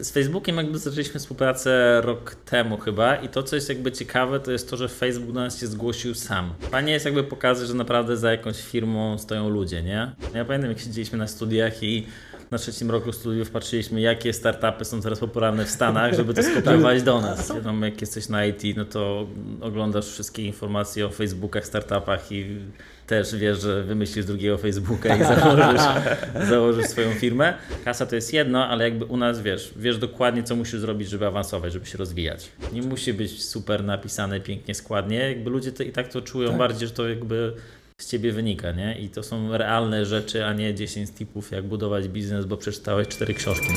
Z Facebookiem jakby zaczęliśmy współpracę rok temu chyba i to, co jest jakby ciekawe, to jest to, że Facebook do nas się zgłosił sam. Fajnie jest jakby pokazać, że naprawdę za jakąś firmą stoją ludzie, nie? Ja pamiętam, jak siedzieliśmy na studiach i na trzecim roku studiów patrzyliśmy, jakie startupy są teraz popularne w Stanach, żeby to skopiować do nas. Wiadomo, jak jesteś na IT, no to oglądasz wszystkie informacje o Facebookach, startupach i też wiesz, że wymyślisz drugiego Facebooka i założysz, założysz swoją firmę. Kasa to jest jedno, ale jakby u nas wiesz, wiesz dokładnie, co musisz zrobić, żeby awansować, żeby się rozwijać. Nie musi być super napisane pięknie, składnie. Jakby ludzie to i tak to czują Tak. bardziej, że to jakby z ciebie wynika, nie? I to są realne rzeczy, a nie 10 tipów, jak budować biznes, bo przeczytałeś cztery książki.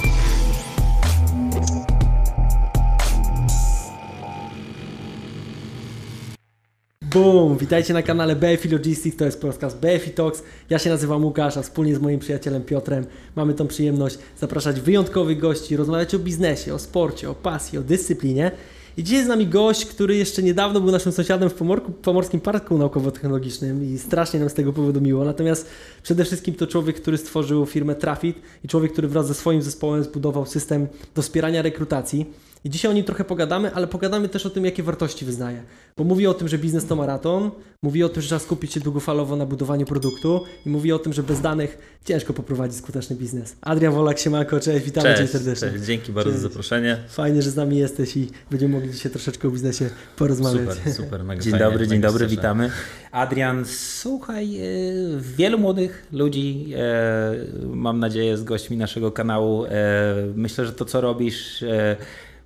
Boom! Witajcie na kanale BFI Logistics, to jest podcast BFI Talks. Ja się nazywam Łukasz, a wspólnie z moim przyjacielem Piotrem mamy tą przyjemność zapraszać wyjątkowych gości, rozmawiać o biznesie, o sporcie, o pasji, o dyscyplinie. I dzisiaj jest z nami gość, który jeszcze niedawno był naszym sąsiadem w Pomorku, Pomorskim Parku Naukowo-Technologicznym i strasznie nam z tego powodu miło. Natomiast przede wszystkim to człowiek, który stworzył firmę Trafit i człowiek, który wraz ze swoim zespołem zbudował system do wspierania rekrutacji. I dzisiaj o nim trochę pogadamy, ale pogadamy też o tym, jakie wartości wyznaje. Bo mówi o tym, że biznes to maraton, mówi o tym, że trzeba skupić się długofalowo na budowaniu produktu i mówi o tym, że bez danych ciężko poprowadzić skuteczny biznes. Adrian Wolak, siemanko, cześć, witamy Cię serdecznie. cześć, dzięki bardzo Cześć. za zaproszenie. Fajnie, że z nami jesteś i będziemy mogli dzisiaj troszeczkę o biznesie porozmawiać. Super, super, mega Dzień fajnie, dobry, dzień dobry, cieszę. witamy. Adrian, słuchaj, e, wielu młodych ludzi, e, mam nadzieję, z gośćmi naszego kanału. e, Myślę, że to, co robisz,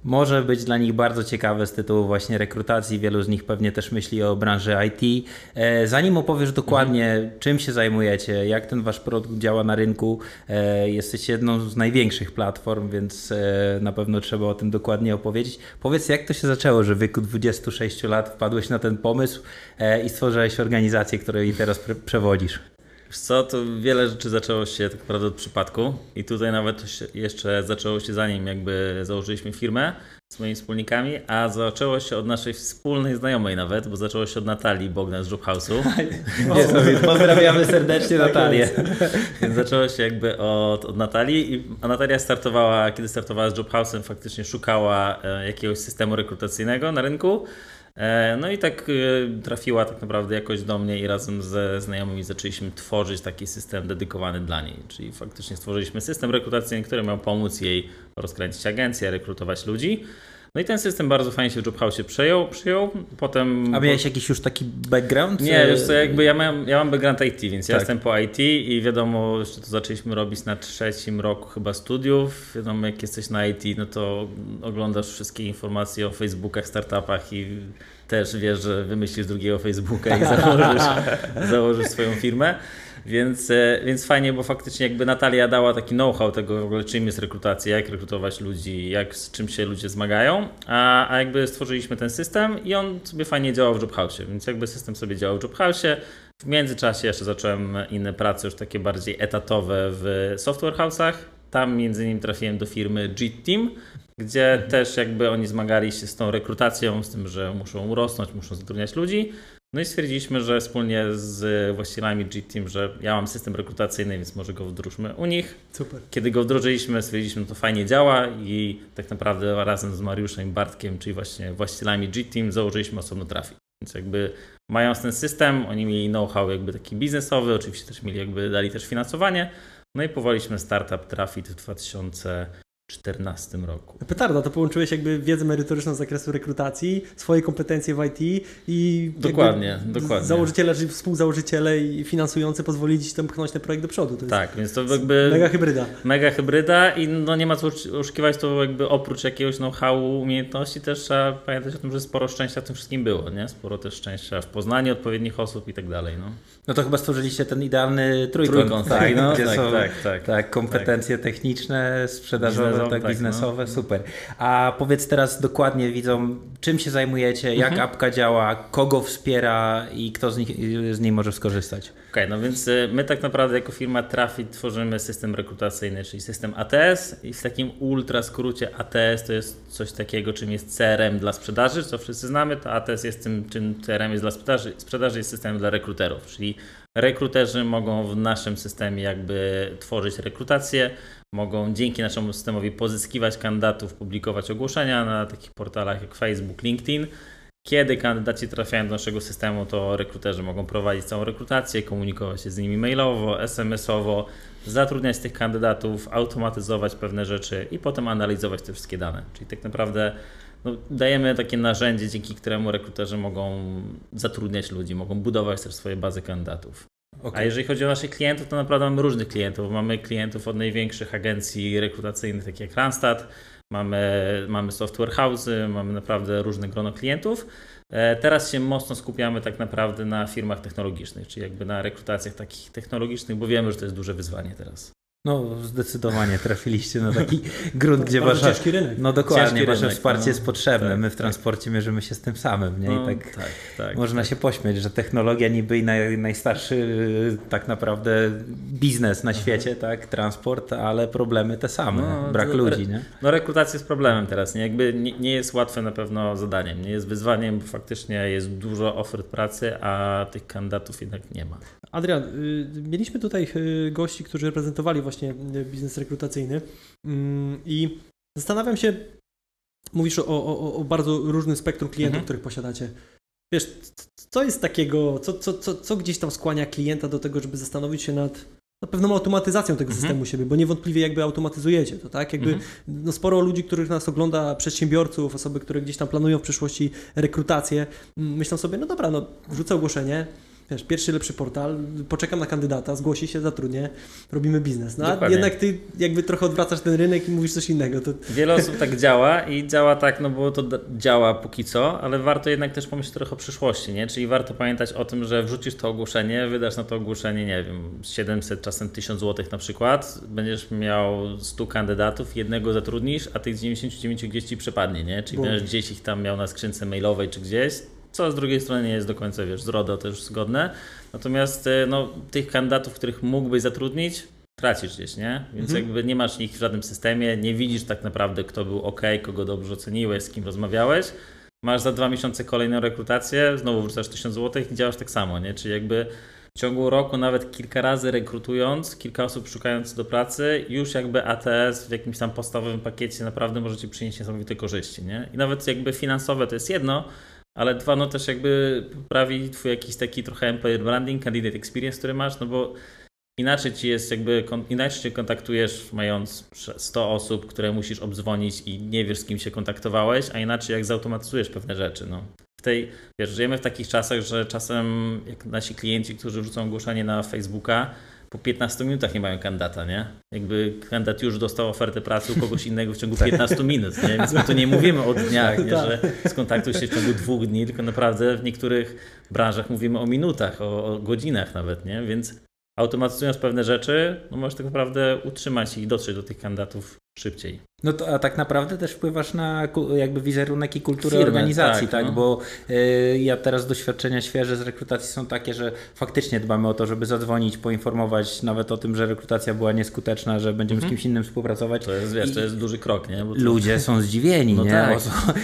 może być dla nich bardzo ciekawe z tytułu właśnie rekrutacji. Wielu z nich pewnie też myśli o branży IT. E, Zanim opowiesz dokładnie, czym się zajmujecie, jak ten wasz produkt działa na rynku, e, jesteście jedną z największych platform, więc e, na pewno trzeba o tym dokładnie opowiedzieć. Powiedz, jak to się zaczęło, że w wieku 26 lat wpadłeś na ten pomysł i stworzyłeś organizację, której teraz przewodzisz? Wiesz co, to wiele rzeczy zaczęło się tak naprawdę od przypadku i tutaj nawet jeszcze zaczęło się zanim jakby założyliśmy firmę z moimi wspólnikami, a zaczęło się od naszej wspólnej znajomej nawet, bo zaczęło się od Natalii Bogdan z Jobhouse'u. Pozdrawiamy serdecznie Natalię. Więc zaczęło się jakby od, od Natalii, i, a Natalia startowała, kiedy startowała z Jobhouse'em, faktycznie szukała e, jakiegoś systemu rekrutacyjnego na rynku. E, no i tak e, trafiła tak naprawdę jakoś do mnie i razem ze znajomymi zaczęliśmy tworzyć taki system dedykowany dla niej. Czyli faktycznie stworzyliśmy system rekrutacyjny, który miał pomóc jej rozkręcić agencję, rekrutować ludzi. No i ten system bardzo fajnie się w Jobhouse'ie przyjął, przyjął. Potem A miałeś jakiś już taki background? nie, E, wiesz co, jakby ja mam, ja mam background IT, więc ja Tak. jestem po IT i wiadomo, jeszcze to zaczęliśmy robić na trzecim roku chyba studiów. Wiadomo, jak jesteś na IT, no to oglądasz wszystkie informacje o Facebookach, startupach i też wiesz, że wymyślisz drugiego Facebooka i założysz, założysz swoją firmę. Więc, e, więc fajnie, bo faktycznie jakby Natalia dała taki know-how tego w ogóle, czym jest rekrutacja, jak rekrutować ludzi, jak z czym się ludzie zmagają, a, a jakby stworzyliśmy ten system i on sobie fajnie działał w Jobhouse'ie, więc jakby system sobie działał w Jobhouse'ie. W międzyczasie jeszcze zacząłem inne prace już takie bardziej etatowe w software house'ach. Tam między innymi trafiłem do firmy G Team, gdzie też jakby oni zmagali się z tą rekrutacją, z tym, że muszą urosnąć, muszą zatrudniać ludzi. No i stwierdziliśmy, że wspólnie z właścicielami G-Team, że ja mam system rekrutacyjny, więc może go wdróżmy u nich. Super. Kiedy go wdrożyliśmy, stwierdziliśmy, że to fajnie działa i tak naprawdę razem z Mariuszem i Bartkiem, czyli właśnie właścicielami G-Team, założyliśmy osobno Trafi. Więc jakby mając ten system, oni mieli know-how jakby taki biznesowy, oczywiście też mieli jakby, dali też finansowanie. No i powoliśmy startup Trafit w 2014 roku. Petarda, to połączyłeś jakby wiedzę merytoryczną z zakresu rekrutacji, swoje kompetencje w IT i Dokładnie, dokładnie. założyciele, czy współzałożyciele i finansujący pozwolili Ci tam pchnąć ten projekt do przodu. To Tak, więc to jakby mega hybryda. mega hybryda i no nie ma co oszu- oszukiwać, to jakby oprócz jakiegoś know-howu, umiejętności też trzeba pamiętać o tym, że sporo szczęścia w tym wszystkim było, nie? Sporo też szczęścia w poznaniu odpowiednich osób i tak dalej, no. No to chyba stworzyliście ten idealny trójkąt, Trójkąt, tak, no, tak, są tak, tak. tak, kompetencje techniczne, sprzedażowe, Biznesowe, tak, tak, biznesowe, super. A powiedz teraz dokładnie widzom, czym się zajmujecie, jak Mhm. apka działa, kogo wspiera i kto z, nich, z niej może skorzystać. Okej, no więc y, my tak naprawdę jako firma Trafit tworzymy system rekrutacyjny, czyli system ATS i w takim ultra skrócie ATS to jest coś takiego, czym jest CRM dla sprzedaży, co wszyscy znamy, to ATS jest tym, czym CRM jest dla sprzedaży. Sprzedaży jest systemem dla rekruterów, czyli rekruterzy mogą w naszym systemie jakby tworzyć rekrutację, mogą dzięki naszemu systemowi pozyskiwać kandydatów, publikować ogłoszenia na takich portalach jak Facebook, LinkedIn. Kiedy kandydaci trafiają do naszego systemu, to rekruterzy mogą prowadzić całą rekrutację, komunikować się z nimi mailowo, SMS-owo, zatrudniać tych kandydatów, automatyzować pewne rzeczy i potem analizować te wszystkie dane. Czyli tak naprawdę no, dajemy takie narzędzie, dzięki któremu rekruterzy mogą zatrudniać ludzi, mogą budować też swoje bazy kandydatów. Okay. A jeżeli chodzi o naszych klientów, to naprawdę mamy różnych klientów. Mamy klientów od największych agencji rekrutacyjnych, takich jak Randstad, mamy, mamy software house'y, mamy naprawdę różne grono klientów. E, teraz się mocno skupiamy tak naprawdę na firmach technologicznych, czyli jakby na rekrutacjach takich technologicznych, bo wiemy, że to jest duże wyzwanie teraz. No, zdecydowanie trafiliście na taki grunt, gdzie wasza. Ciężki rynek. No dokładnie, ciężki wasze rynek, wsparcie no, jest potrzebne. Tak, My w tak. transporcie tak. mierzymy się z tym samym, nie? I no, tak, tak, tak można tak. się pośmiać, że technologia niby i naj, najstarszy tak naprawdę biznes na świecie, tak? Transport, ale problemy te same. No, Brak to, ludzi, nie? No rekrutacja jest problemem teraz, nie? Jakby nie, nie jest łatwe na pewno zadaniem, nie jest wyzwaniem, bo faktycznie jest dużo ofert pracy, a tych kandydatów jednak nie ma. Adrian, y, mieliśmy tutaj y, gości, którzy reprezentowali właśnie y, biznes rekrutacyjny mm, i zastanawiam się, mówisz o, o, o bardzo różnym spektrum klientów, mhm. których posiadacie. Wiesz, co jest takiego, co, co, co, co gdzieś tam skłania klienta do tego, żeby zastanowić się nad na pewną automatyzacją tego mhm. systemu siebie, bo niewątpliwie jakby automatyzujecie to, tak? Jakby mhm. no sporo ludzi, których nas ogląda, przedsiębiorców, osoby, które gdzieś tam planują w przyszłości rekrutację, mm, myślą sobie, no dobra, no wrzucę ogłoszenie, wiesz, pierwszy lepszy portal, poczekam na kandydata, zgłosi się, zatrudnię, robimy biznes. No a jednak ty jakby trochę odwracasz ten rynek i mówisz coś innego. To... Wiele osób tak działa i działa tak, no bo to działa póki co, ale warto jednak też pomyśleć trochę o przyszłości, nie? Czyli warto pamiętać o tym, że wrzucisz to ogłoszenie, wydasz na to ogłoszenie, nie wiem, 700, czasem 1000 zł na przykład, będziesz miał 100 kandydatów, jednego zatrudnisz, a tych 99 gdzieś ci przepadnie, nie? Czyli będziesz gdzieś ich tam miał na skrzynce mailowej czy gdzieś, co z drugiej strony nie jest do końca, wiesz, z RODO też zgodne. Natomiast e, no, tych kandydatów, których mógłbyś zatrudnić, tracisz gdzieś, nie? Więc mhm. jakby nie masz ich w żadnym systemie, nie widzisz tak naprawdę, kto był ok, kogo dobrze oceniłeś, z kim rozmawiałeś. Masz za dwa miesiące kolejną rekrutację, znowu wrzucasz 1000 zł i działasz tak samo, nie? Czyli jakby w ciągu roku nawet kilka razy rekrutując, kilka osób szukając do pracy, już jakby ATS w jakimś tam podstawowym pakiecie naprawdę może Ci przynieść niesamowite korzyści, nie? I nawet jakby finansowe to jest jedno, ale dwa, no też jakby poprawi twój jakiś taki trochę employer branding, candidate experience, który masz, no bo inaczej ci jest jakby, inaczej się kontaktujesz mając 100 osób, które musisz obdzwonić i nie wiesz z kim się kontaktowałeś, a inaczej jak zautomatyzujesz pewne rzeczy, no. W tej, wiesz, żyjemy w takich czasach, że czasem jak nasi klienci, którzy wrzucą ogłoszenie na Facebooka, po 15 minutach nie mają kandydata, nie? Jakby kandydat już dostał ofertę pracy u kogoś innego w ciągu 15 minut, nie? Więc my tu nie mówimy o dniach, nie? że skontaktuj się w ciągu dwóch dni, tylko naprawdę w niektórych branżach mówimy o minutach, o, o godzinach nawet, nie? Więc automatyzując pewne rzeczy, no możesz tak naprawdę utrzymać i dotrzeć do tych kandydatów szybciej. No to a tak naprawdę też wpływasz na jakby wizerunek i kulturę Firmy, organizacji, tak? tak? No. Bo y, ja teraz doświadczenia świeże z rekrutacji są takie, że faktycznie dbamy o to, żeby zadzwonić, poinformować nawet o tym, że rekrutacja była nieskuteczna, że będziemy z mhm. kimś innym współpracować. To jest, wiesz, I to jest duży krok, nie? To... Ludzie są zdziwieni, no nie? Tak.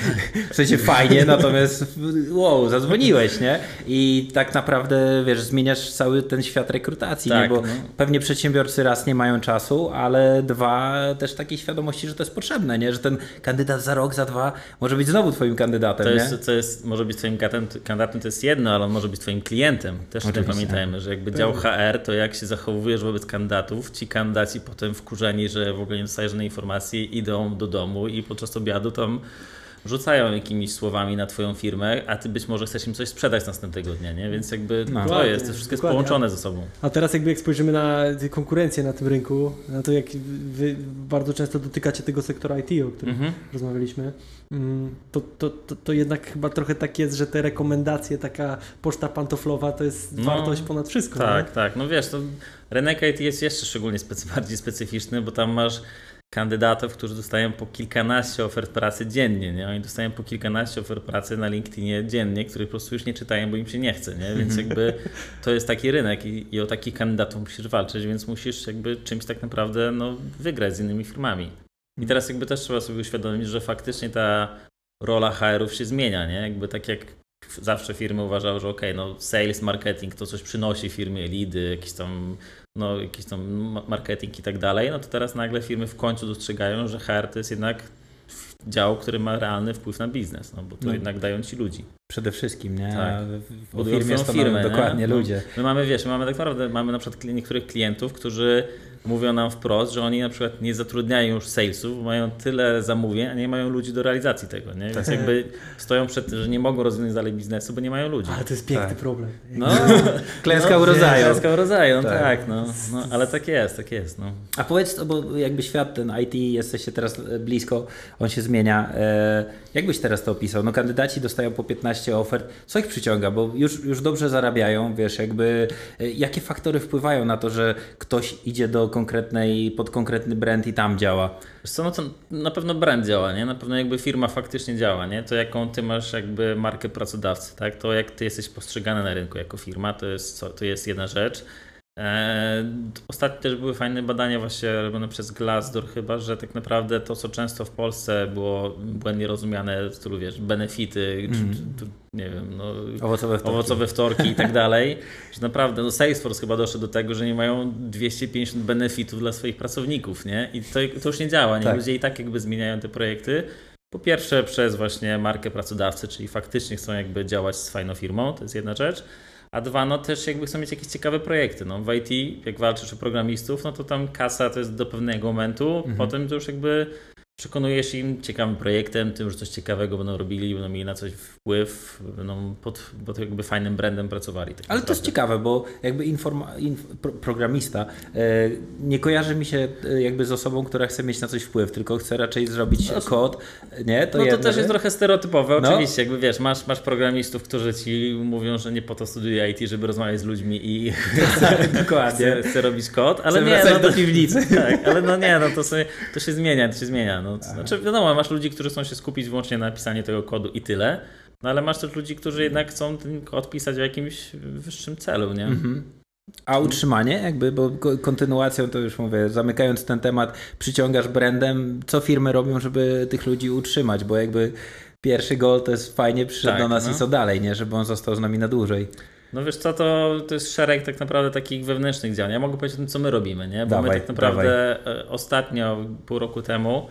w sensie fajnie, natomiast wow, zadzwoniłeś, nie? I tak naprawdę, wiesz, zmieniasz cały ten świat rekrutacji, tak, nie? Bo no. pewnie przedsiębiorcy raz nie mają czasu, ale dwa też takiej świadomości, że to jest potrzebne, nie? że ten kandydat za rok, za dwa może być znowu twoim kandydatem. To jest, co jest, może być twoim kandydatem, to jest jedno, ale on może być twoim klientem. Też o tym pamiętajmy, że jakby dział HR, to jak się zachowujesz wobec kandydatów, ci kandydaci potem wkurzeni, że w ogóle nie dostajesz żadnej informacji, idą do domu i podczas obiadu tam rzucają jakimiś słowami na twoją firmę, a ty być może chcesz im coś sprzedać następnego dnia, nie? Więc jakby no. to jest, to wszystko jest połączone ze sobą. A teraz jakby jak spojrzymy na konkurencję na tym rynku, na to jak wy bardzo często dotykacie tego sektora IT, o którym mhm. rozmawialiśmy, mm, to, to, to, to, jednak chyba trochę tak jest, że te rekomendacje, taka poczta pantoflowa to jest no, wartość ponad wszystko. Tak, nie? tak. No wiesz, to rynek IT jest jeszcze szczególnie specy bardziej specyficzny, bo tam masz kandydatów, którzy dostają po kilkanaście ofert pracy dziennie, nie? Oni dostają po kilkanaście ofert pracy na LinkedInie dziennie, których po prostu już nie czytają, bo im się nie chce, nie? Więc jakby to jest taki rynek i, i o takich kandydatów musisz walczyć, więc musisz jakby czymś tak naprawdę no, wygrać z innymi firmami. I teraz jakby też trzeba sobie uświadomić, że faktycznie ta rola HR-ów się zmienia, nie? Jakby tak jak zawsze firmy uważały, że ok, no sales, marketing to coś przynosi firmie, lidy, jakieś tam no, jakiś tam marketing i tak dalej, no to teraz nagle firmy w końcu dostrzegają, że HR to jest jednak dział, który ma realny wpływ na biznes, no bo to no. jednak dają ci ludzi. Przede wszystkim, nie? Tak. W firmie firmę, dokładnie nie? ludzie. My mamy, wiesz, my mamy tak naprawdę, mamy na przykład niektórych klientów, którzy mówią nam wprost, że oni na przykład nie zatrudniają już salesów, mają tyle zamówień, a nie mają ludzi do realizacji tego, nie? Więc tak. jakby stoją przed tym, że nie mogą rozwiązać dalej biznesu, bo nie mają ludzi. Ale to jest piękny tak. problem. No, klęska no, urodzaju. Klęska urodzaju, no tak, tak no, no, ale tak jest, tak jest. No. A powiedz, bo jakby świat ten IT, jesteście teraz blisko, on się zmienia. E, jak byś teraz to opisał? No kandydaci dostają po 15 ofert. Co ich przyciąga? Bo już, już dobrze zarabiają, wiesz, jakby e, jakie faktory wpływają na to, że ktoś idzie do konkretnej, pod konkretny brand i tam działa? Co, no to na pewno brand działa, nie? Na pewno jakby firma faktycznie działa, nie? To jaką ty masz jakby markę pracodawcy, tak? To jak ty jesteś postrzegany na rynku jako firma, to jest, to jest jedna rzecz. E, ostatnio też były fajne badania właśnie robione przez Glassdoor chyba, że tak naprawdę to, co często w Polsce było błędnie rozumiane w stylu, wiesz, benefity, mm. czy, mhm. czy, nie wiem, no, owocowe wtorki, owocowe wtorki i tak dalej, że naprawdę, no Salesforce chyba doszedł do tego, że nie mają 250 benefitów dla swoich pracowników, nie? I to, to już nie działa, nie? Tak. Ludzie i tak jakby zmieniają te projekty. Po pierwsze przez właśnie markę pracodawcy, czyli faktycznie chcą jakby działać z fajną firmą, to jest jedna rzecz. A dwa, no też jakby chcą mieć jakieś ciekawe projekty. No, w IT, jak walczysz o programistów, no to tam kasa to jest do pewnego momentu, mhm. potem to już jakby przekonujesz im ciekawym projektem, tym, że coś ciekawego będą robili, będą mieli na coś wpływ, będą pod, pod jakby fajnym brandem pracowali. Tak Ale naprawdę. to jest ciekawe, bo jakby informa, inf, programista e, nie kojarzy mi się e, jakby z osobą, która chce mieć na coś wpływ, tylko chce raczej zrobić no, kod, nie? To no to też jest trochę stereotypowe, no. oczywiście, jakby wiesz, masz, masz programistów, którzy ci mówią, że nie po to studiują IT, żeby rozmawiać z ludźmi i dokładnie chce, chce robić kod, ale chce nie, no, do piwnicy. Tak, ale no nie, no to, sobie, to się zmienia, to się zmienia. No. No, znaczy, wiadomo, masz ludzi, którzy chcą się skupić wyłącznie na pisaniu tego kodu i tyle, no ale masz też ludzi, którzy jednak chcą ten kod pisać w jakimś wyższym celu, nie? Mhm. A utrzymanie, jakby, bo kontynuacją to już mówię, zamykając ten temat, przyciągasz brandem, co firmy robią, żeby tych ludzi utrzymać, bo jakby pierwszy gol to jest fajnie, przyszedł tak, do nas no. i co dalej, nie? Żeby on został z nami na dłużej. No wiesz co, to, to jest szereg tak naprawdę takich wewnętrznych działań. Ja mogę powiedzieć o tym, co my robimy, nie? Bo dawaj, my tak naprawdę dawaj. E, ostatnio, pół roku temu,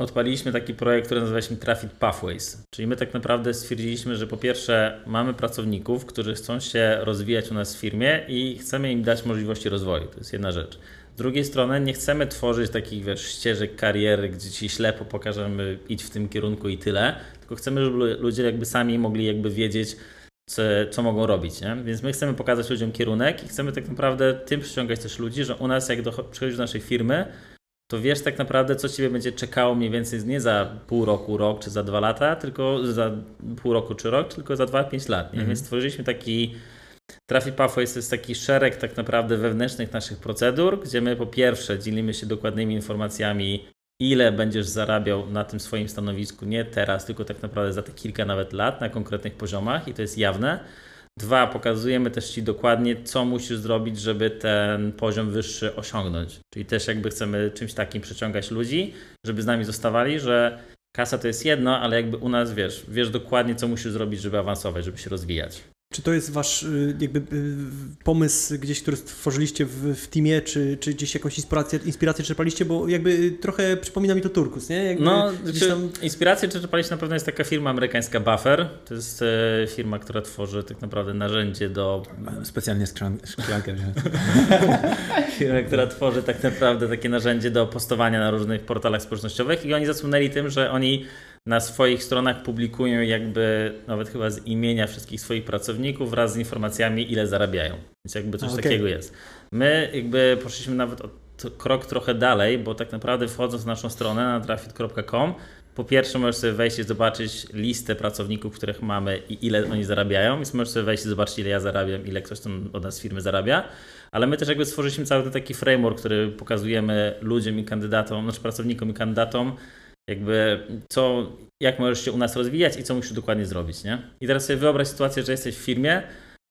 odpaliliśmy taki projekt, który nazywaliśmy Traffic Pathways. Czyli my tak naprawdę stwierdziliśmy, że po pierwsze mamy pracowników, którzy chcą się rozwijać u nas w firmie i chcemy im dać możliwości rozwoju. To jest jedna rzecz. Z drugiej strony nie chcemy tworzyć takich wiesz, ścieżek kariery, gdzie ci ślepo pokażemy idź w tym kierunku i tyle, tylko chcemy, żeby ludzie jakby sami mogli jakby wiedzieć, co, co mogą robić. Nie? Więc my chcemy pokazać ludziom kierunek i chcemy tak naprawdę tym przyciągać też ludzi, że u nas jak przychodzisz do naszej firmy, to wiesz tak naprawdę, co Ciebie będzie czekało mniej więcej nie za pół roku, rok czy za dwa lata, tylko za pół roku czy rok, tylko za dwa, pięć lat. Mhm. Więc stworzyliśmy taki Trafi Pathways to jest taki szereg tak naprawdę wewnętrznych naszych procedur, gdzie my po pierwsze dzielimy się dokładnymi informacjami, ile będziesz zarabiał na tym swoim stanowisku, nie teraz, tylko tak naprawdę za te kilka nawet lat na konkretnych poziomach i to jest jawne. Dwa, pokazujemy też Ci dokładnie, co musisz zrobić, żeby ten poziom wyższy osiągnąć. Czyli też jakby chcemy czymś takim przyciągać ludzi, żeby z nami zostawali, że kasa to jest jedno, ale jakby u nas wiesz, wiesz dokładnie, co musisz zrobić, żeby awansować, żeby się rozwijać. Czy to jest wasz y, jakby y, pomysł gdzieś, który stworzyliście w, w teamie, czy, czy gdzieś jakąś inspirację, inspirację czerpaliście? Bo jakby trochę przypomina mi to Turkus, nie? Jakby no, czy, tam... inspirację czerpaliście na pewno jest taka firma amerykańska Buffer. To jest e, firma, która tworzy tak naprawdę narzędzie do... Specjalnie szklankę firma, która tworzy tak naprawdę takie narzędzie do postowania na różnych portalach społecznościowych i oni zasłynęli tym, że oni na swoich stronach publikują jakby nawet chyba z imienia wszystkich swoich pracowników wraz z informacjami, ile zarabiają. Więc jakby coś okay. takiego jest. My jakby poszliśmy nawet o krok trochę dalej, bo tak naprawdę wchodząc na naszą stronę na trafit.com po pierwsze możesz sobie wejść i zobaczyć listę pracowników, których mamy i ile oni zarabiają, więc możesz sobie wejść i zobaczyć ile ja zarabiam, ile ktoś tam od nas firmy zarabia, ale my też jakby stworzyliśmy cały taki framework, który pokazujemy ludziom i kandydatom, znaczy pracownikom i kandydatom, jakby co, jak możesz się u nas rozwijać i co musisz dokładnie zrobić, nie? I teraz sobie wyobraź sytuację, że jesteś w firmie,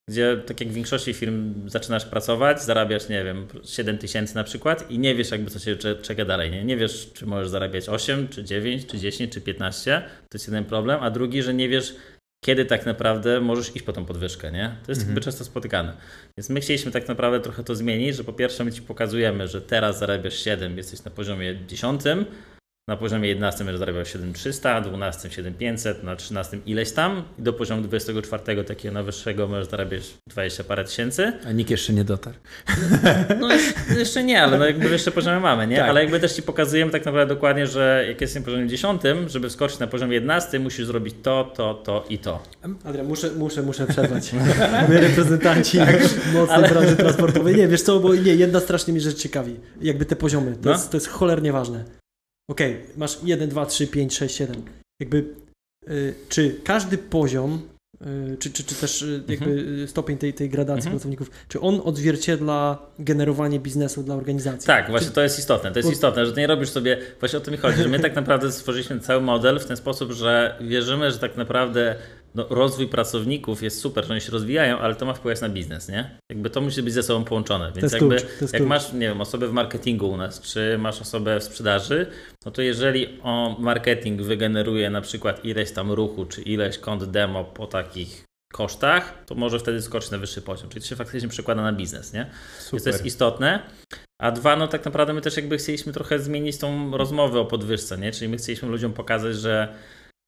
gdzie tak jak w większości firm zaczynasz pracować, zarabiasz, nie wiem, 7 tysięcy na przykład i nie wiesz jakby co się czeka dalej, nie? Nie wiesz, czy możesz zarabiać 8, czy 9, czy 10, czy 15, to jest jeden problem, a drugi, że nie wiesz, kiedy tak naprawdę możesz iść po tą podwyżkę, nie? To jest Mhm. jakby często spotykane. Więc my chcieliśmy tak naprawdę trochę to zmienić, że po pierwsze my Ci pokazujemy, że teraz zarabiasz 7, jesteś na poziomie 10, na poziomie 11 będziesz zarabiał 7300, 12 7500, na 13 ileś tam i do poziomu 24 takiego najwyższego możesz zarabiać 20 parę tysięcy. A nikt jeszcze nie dotarł. No jeszcze- jeszcze nie, ale no jakby jeszcze poziomy mamy, nie? Tak. Ale jakby też Ci pokazujemy tak naprawdę dokładnie, że jak jesteś na poziomie 10, żeby wskoczyć na poziom 11, musisz zrobić to, to, to i to. Adrian, muszę, muszę, muszę przerwać. My reprezentanci Tak. mocnej branży transportowej. Nie, wiesz co, bo nie, jedna strasznie mnie rzecz ciekawi. Jakby te poziomy. To, No. jest, to jest cholernie ważne. Okej, masz 1, 2, 3, 5, 6, 7. Jakby, y, czy każdy poziom, y, czy, czy, czy też y, jakby y, stopień tej, tej gradacji Mhm. pracowników, czy on odzwierciedla generowanie biznesu dla organizacji? Tak, właśnie to jest istotne. To jest istotne, że nie robisz sobie, właśnie o to mi chodzi, że my tak naprawdę stworzyliśmy cały model w ten sposób, że wierzymy, że tak naprawdę no, rozwój pracowników jest super, że oni się rozwijają, ale to ma wpływ na biznes, nie? Jakby to musi być ze sobą połączone. Więc jakby klucz, jak masz, nie wiem, osobę w marketingu u nas, czy masz osobę w sprzedaży, no to jeżeli o marketing wygeneruje na przykład ileś tam ruchu, czy ileś kont demo po takich kosztach, to może wtedy skoczyć na wyższy poziom. Czyli to się faktycznie przekłada na biznes, nie? Więc to jest istotne. A dwa, no tak naprawdę my też jakby chcieliśmy trochę zmienić tą rozmowę o podwyżce, nie? Czyli my chcieliśmy ludziom pokazać, że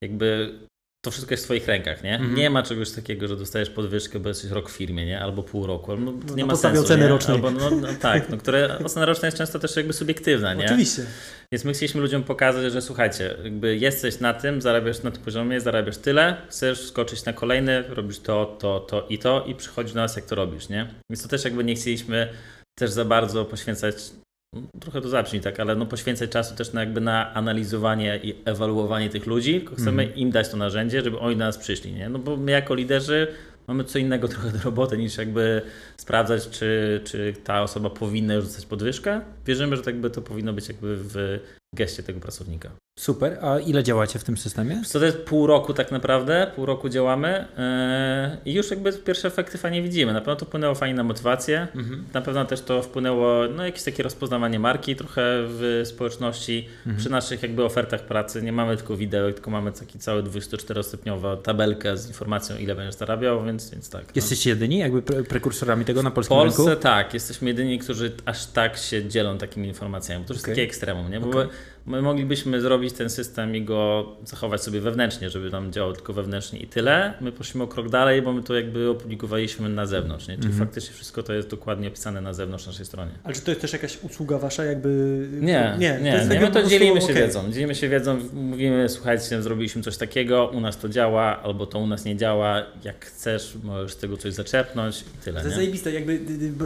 jakby to wszystko jest w twoich rękach, nie? Mhm. Nie ma czegoś takiego, że dostajesz podwyżkę, bo jesteś rok w firmie, nie? Albo pół roku. No, to No, nie na ma sensu, oceny nie? rocznej. Albo, no, no, tak, no, które ocena roczna jest często też jakby subiektywna, nie? Oczywiście. Więc my chcieliśmy ludziom pokazać, że słuchajcie, jakby jesteś na tym, zarabiasz na tym poziomie, zarabiasz tyle, chcesz skoczyć na kolejny, robisz to, to, to i to i przychodzi do nas, jak to robisz, nie? Więc to też jakby nie chcieliśmy też za bardzo poświęcać, no, trochę to zabrzmi tak, ale no poświęcać czasu też na jakby na analizowanie i ewaluowanie tych ludzi, tylko chcemy im dać to narzędzie, żeby oni do nas przyszli, nie? No bo my jako liderzy mamy co innego trochę do roboty niż jakby sprawdzać, czy, czy ta osoba powinna już dostać podwyżkę. Wierzymy, że tak by to powinno być jakby w geście tego pracownika. Super. A ile działacie w tym systemie? Co to jest pół roku tak naprawdę, pół roku działamy yy, i już jakby pierwsze efekty fajnie widzimy. Na pewno to wpłynęło fajnie na motywację, na pewno też to wpłynęło no jakieś takie rozpoznawanie marki trochę w społeczności. Przy naszych jakby ofertach pracy nie mamy tylko widełek, tylko mamy taki cały 24-stopniowa tabelkę z informacją ile będziesz zarabiał, więc, więc tak. no. Jesteście jedyni jakby pre prekursorami tego na W polskim Polsce rynku? tak, jesteśmy jedyni, którzy aż tak się dzielą takimi informacjami. To już Okej. jest takie ekstremum, nie? Bo Okej. My moglibyśmy zrobić ten system i go zachować sobie wewnętrznie, żeby nam działał tylko wewnętrznie i tyle. My poszliśmy o krok dalej, bo my to jakby opublikowaliśmy na zewnątrz, nie? Czyli Mhm. faktycznie wszystko to jest dokładnie opisane na zewnątrz naszej stronie. Ale czy to jest też jakaś usługa wasza, jakby... Nie, nie, to nie, jest nie, jakby my to dzielimy się okej. wiedzą. Dzielimy się wiedzą, mówimy, słuchajcie, zrobiliśmy coś takiego, u nas to działa, albo to u nas nie działa, jak chcesz, możesz z tego coś zaczerpnąć i tyle, To jest zajebiste, jakby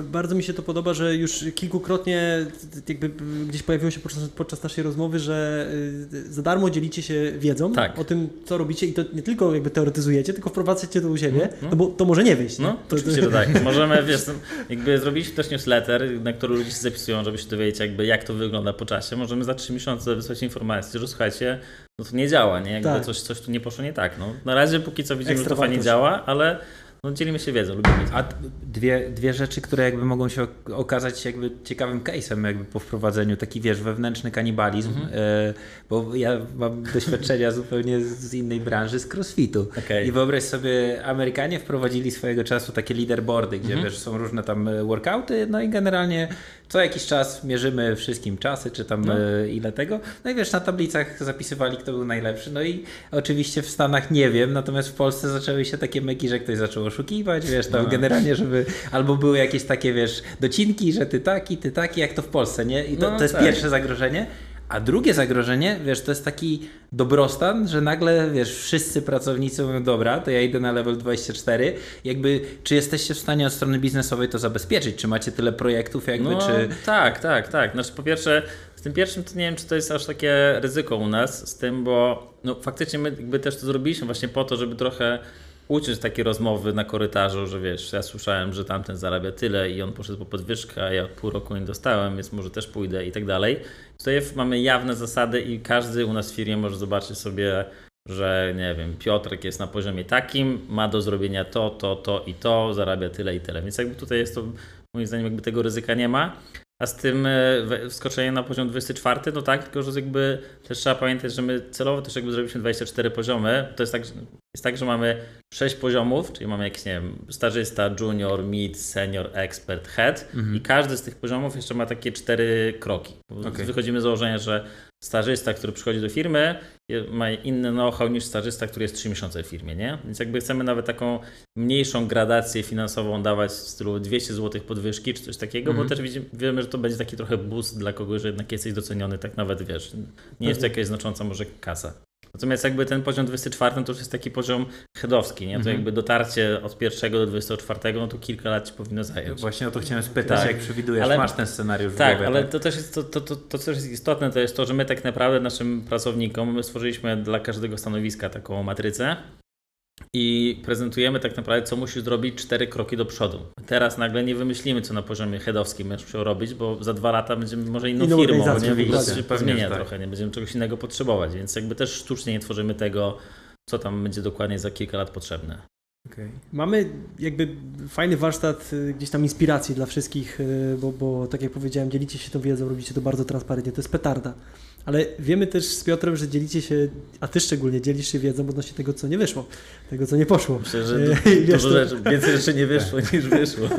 bardzo mi się to podoba, że już kilkukrotnie jakby gdzieś pojawiło się podczas, podczas naszej rozmowy, że y, za darmo dzielicie się wiedzą Tak. o tym, co robicie i to nie tylko jakby teoretyzujecie, tylko wprowadzacie to u siebie, No, no. no bo to może nie wyjść. No, to, oczywiście, że tak. Możemy, wiesz, jakby zrobiliśmy też newsletter, na który ludzie się zapisują, żeby się dowiedzieć jakby jak to wygląda po czasie. Możemy za trzy miesiące wysłać informację, że słuchajcie, no to nie działa, nie? Jakby Tak. coś, coś tu nie poszło nie tak. No, na razie póki co widzimy, że Ekstra to fajnie działa, ale no, dzielimy się wiedzą, lubimy. A dwie, dwie rzeczy, które jakby mogą się ok- okazać jakby ciekawym case'em jakby po wprowadzeniu, taki wiesz, wewnętrzny kanibalizm, e, bo ja mam doświadczenia zupełnie z innej branży, z crossfitu. Okej. I wyobraź sobie, Amerykanie wprowadzili swojego czasu takie leaderboardy, gdzie Mhm. wiesz, są różne tam e, workouty, no i generalnie co jakiś czas mierzymy wszystkim czasy, czy tam No. e, ile tego. No i wiesz, na tablicach zapisywali, kto był najlepszy. No i oczywiście w Stanach nie wiem, natomiast w Polsce zaczęły się takie myki, że ktoś zaczął oszukiwać, wiesz, tam No. generalnie, żeby albo były jakieś takie, wiesz, docinki, że ty taki, ty taki, jak to w Polsce, nie? I to, No to jest tak. pierwsze zagrożenie. A drugie zagrożenie, wiesz, to jest taki dobrostan, że nagle, wiesz, wszyscy pracownicy mówią, dobra, to ja idę na level 24. Jakby, czy jesteście w stanie od strony biznesowej to zabezpieczyć? Czy macie tyle projektów, jakby, No, czy... Tak, tak, tak. Znaczy po pierwsze, z tym pierwszym to nie wiem, czy to jest aż takie ryzyko u nas, z tym, bo no, faktycznie my jakby też to zrobiliśmy właśnie po to, żeby trochę uciąć takie rozmowy na korytarzu, że wiesz, ja słyszałem, że tamten zarabia tyle i on poszedł po podwyżkę, a ja pół roku nie dostałem, więc może też pójdę i tak dalej. Tutaj mamy jawne zasady i każdy u nas w firmie może zobaczyć sobie, że nie wiem, Piotrek jest na poziomie takim, ma do zrobienia to, to, to i to, zarabia tyle i tyle. Więc jakby tutaj jest to, moim zdaniem, jakby tego ryzyka nie ma. A z tym e, wskoczeniem na poziom 24, no tak, tylko że jakby też trzeba pamiętać, że my celowo też jakby zrobiliśmy 24 poziomy. To jest tak, Jest tak, że mamy sześć poziomów, czyli mamy jakiś, nie wiem, stażysta, junior, mid, senior, expert, head Mhm. i każdy z tych poziomów jeszcze ma takie cztery kroki. Okej. Wychodzimy z założenia, że stażysta, który przychodzi do firmy, ma inny know-how niż stażysta, który jest 3 miesiące w firmie, nie? Więc jakby chcemy nawet taką mniejszą gradację finansową dawać w stylu 200 zł podwyżki czy coś takiego, Mhm. bo też widzimy, wiemy, że to będzie taki trochę boost dla kogoś, że jednak jesteś doceniony, tak nawet wiesz, nie jest to jakaś znacząca może kasa. Natomiast jakby ten poziom 24 to już jest taki poziom headowski, nie? To Mhm. jakby dotarcie od pierwszego do 24, no to kilka lat ci powinno zająć. Właśnie o to chciałem spytać, Tak. jak przewidujesz, Ale- masz ten scenariusz w Tak, głowie. ale to też jest, to, to, to, to, co jest istotne, to jest to, że my tak naprawdę naszym pracownikom, my stworzyliśmy dla każdego stanowiska taką matrycę i prezentujemy tak naprawdę, co musisz zrobić cztery kroki do przodu. Teraz nagle nie wymyślimy, co na poziomie headowskim będziesz musiał robić, bo za dwa lata będziemy może inną Inną firmą? Więc dokładnie. się Pewnie, zmienia tak. trochę, nie będziemy czegoś innego potrzebować, więc jakby też sztucznie nie tworzymy tego, co tam będzie dokładnie za kilka lat potrzebne. Okej. Mamy jakby fajny warsztat y, gdzieś tam inspiracji dla wszystkich, y, bo, bo tak jak powiedziałem, dzielicie się tą wiedzą, robicie to bardzo transparentnie, to jest petarda. Ale wiemy też z Piotrem, że dzielicie się, a ty szczególnie dzielisz się wiedzą odnośnie tego, co nie wyszło, tego, co nie poszło. Myślę, że wiesz, dużo rzeczy, więcej rzeczy nie wyszło niż wyszło.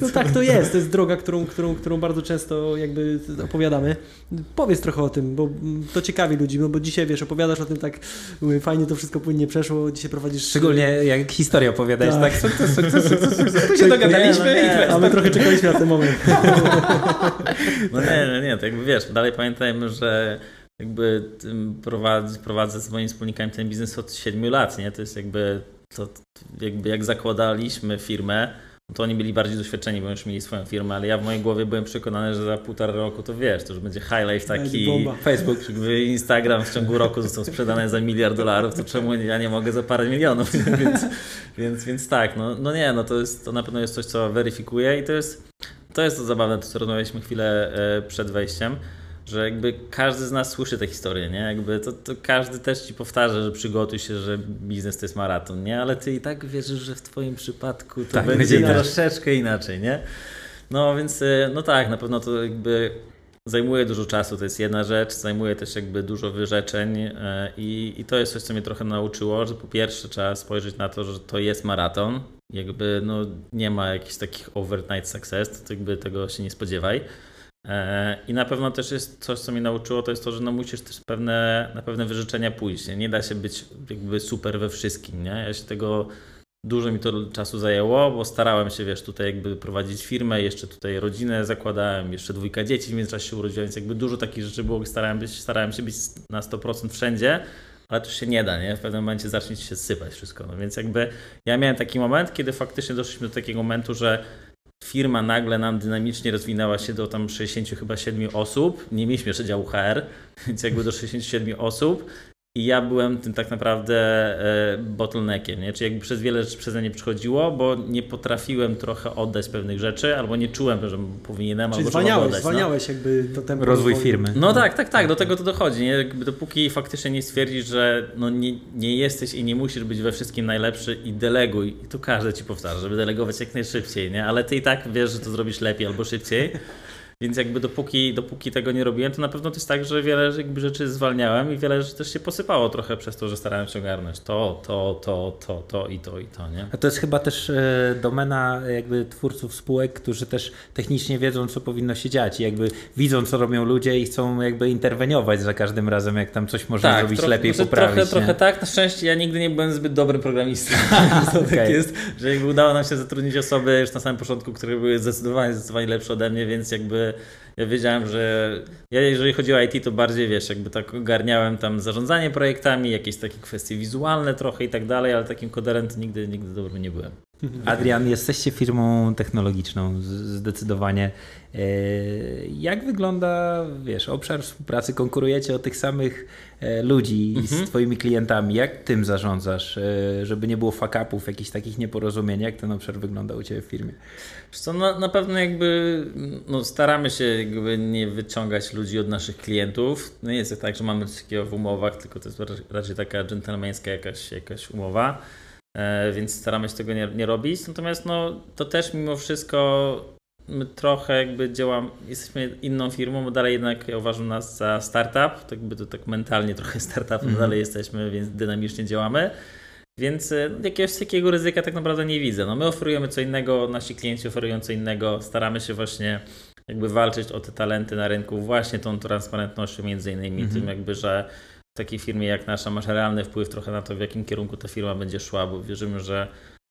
No tak to jest, to jest droga, którą, którą, którą bardzo często jakby opowiadamy. Powiedz trochę o tym, bo to ciekawi ludzi, no bo dzisiaj wiesz, opowiadasz o tym tak, fajnie to wszystko płynnie przeszło, dzisiaj prowadzisz... Szczególnie jak historię opowiadałeś, Tak. tak, sukces, sukces, sukces, sukces, tu się Nie, dogadaliśmy no nie, i A my trochę czekaliśmy na ten moment. No nie, nie, nie, to jakby wiesz, dalej pamiętajmy, że jakby prowadzę, prowadzę z moimi wspólnikami ten biznes od 7 lat, nie? To jest jakby, to, jakby jak zakładaliśmy firmę, no to oni byli bardziej doświadczeni, bo już mieli swoją firmę, ale ja w mojej głowie byłem przekonany, że za półtora roku to wiesz, to już będzie high life Będzie taki, bomba. Facebook. Instagram w ciągu roku został sprzedany za miliard dolarów, to czemu ja nie mogę za parę milionów, więc, więc, więc tak, no, no nie, no to jest, to na pewno jest coś, co weryfikuje i to jest, to jest to zabawne, to co rozmawialiśmy chwilę e, przed wejściem, że jakby każdy z nas słyszy tę historię, nie? Jakby to, to każdy też ci powtarza, że przygotuj się, że biznes to jest maraton, nie? Ale ty i tak wierzysz, że w twoim przypadku to Tak, będzie inaczej. troszeczkę inaczej, nie? No więc, e, no tak, na pewno to jakby zajmuje dużo czasu, to jest jedna rzecz, zajmuje też jakby dużo wyrzeczeń e, i, i to jest coś, co mnie trochę nauczyło, że po pierwsze trzeba spojrzeć na to, że to jest maraton, jakby no nie ma jakichś takich overnight success, to jakby tego się nie spodziewaj. E, I na pewno też jest coś, co mnie nauczyło, to jest to, że no musisz też pewne, na pewne wyrzeczenia pójść. Nie? nie da się być jakby super we wszystkim. Nie? Ja się tego dużo mi to czasu zajęło, bo starałem się, wiesz, tutaj jakby prowadzić firmę, jeszcze tutaj rodzinę zakładałem, jeszcze dwójka dzieci w międzyczasie się urodziła, więc jakby dużo takich rzeczy było, starałem, starałem się być na 100% wszędzie, ale to się nie da, nie? W pewnym momencie zacznie się sypać wszystko. No więc jakby ja miałem taki moment, kiedy faktycznie doszliśmy do takiego momentu, że firma nagle nam dynamicznie rozwinęła się do tam 60 chyba 7 osób. Nie mieliśmy jeszcze działu HR, więc jakby do 67 osób. I ja byłem tym tak naprawdę e, bottleneckiem, nie? Czyli jakby przez wiele rzeczy przeze mnie przychodziło, bo nie potrafiłem trochę oddać pewnych rzeczy, albo nie czułem, że powinienem, Czyli albo zwalniałeś, oddać. no. zwalniałeś jakby to tempo. Rozwój rozwoju. firmy. No tak, tak, tak, do tego to dochodzi. Nie? Jakby dopóki faktycznie nie stwierdzisz, że no nie, nie jesteś i nie musisz być we wszystkim najlepszy i deleguj. I to każdy ci powtarza, żeby delegować jak najszybciej, nie? ale ty i tak wiesz, że to zrobisz lepiej albo szybciej. Więc jakby dopóki, dopóki tego nie robiłem, to na pewno to jest tak, że wiele jakby rzeczy zwalniałem i wiele rzeczy też się posypało trochę przez to, że starałem się ogarnąć to, to, to, to, to i to i to, nie? A to jest chyba też e, domena jakby twórców spółek, którzy też technicznie wiedzą, co powinno się dziać i jakby widzą, co robią ludzie i chcą jakby interweniować za każdym razem, jak tam coś można zrobić trochę, lepiej, znaczy, poprawić. Trochę, nie? trochę tak. Na szczęście ja nigdy nie byłem zbyt dobrym programistą. to tak Okej. jest, że jakby udało nam się zatrudnić osoby już na samym początku, które były zdecydowanie, zdecydowanie lepsze ode mnie, więc jakby ja wiedziałem, że ja jeżeli chodzi o IT, to bardziej wiesz, jakby tak ogarniałem tam zarządzanie projektami, jakieś takie kwestie wizualne trochę i tak dalej, ale takim koderem to nigdy, nigdy dobrym nie byłem. Adrian, jesteście firmą technologiczną, zdecydowanie. E, Jak wygląda, wiesz, obszar współpracy? Konkurujecie o tych samych e, ludzi Mhm. z twoimi klientami. Jak tym zarządzasz, e, żeby nie było fuck-upów, jakichś takich nieporozumień? Jak ten obszar wygląda u ciebie w firmie? Wiesz co, na, na pewno jakby no, staramy się jakby nie wyciągać ludzi od naszych klientów. No nie jest tak, że mamy coś takiego w umowach, tylko to jest raczej- taka dżentelmeńska jakaś, jakaś umowa, więc staramy się tego nie, nie robić. Natomiast no, to też mimo wszystko my trochę jakby działamy, jesteśmy inną firmą, bo dalej jednak ja uważam nas za startup, tak jakby to tak mentalnie trochę startupem Mhm. dalej jesteśmy, więc dynamicznie działamy. Więc e, jakiegoś takiego ryzyka tak naprawdę nie widzę. No my oferujemy co innego, nasi klienci oferują co innego, staramy się właśnie jakby walczyć o te talenty na rynku właśnie tą transparentnością między innymi, Mhm. tym jakby, że w takiej firmie jak nasza masz realny wpływ trochę na to, w jakim kierunku ta firma będzie szła, bo wierzymy, że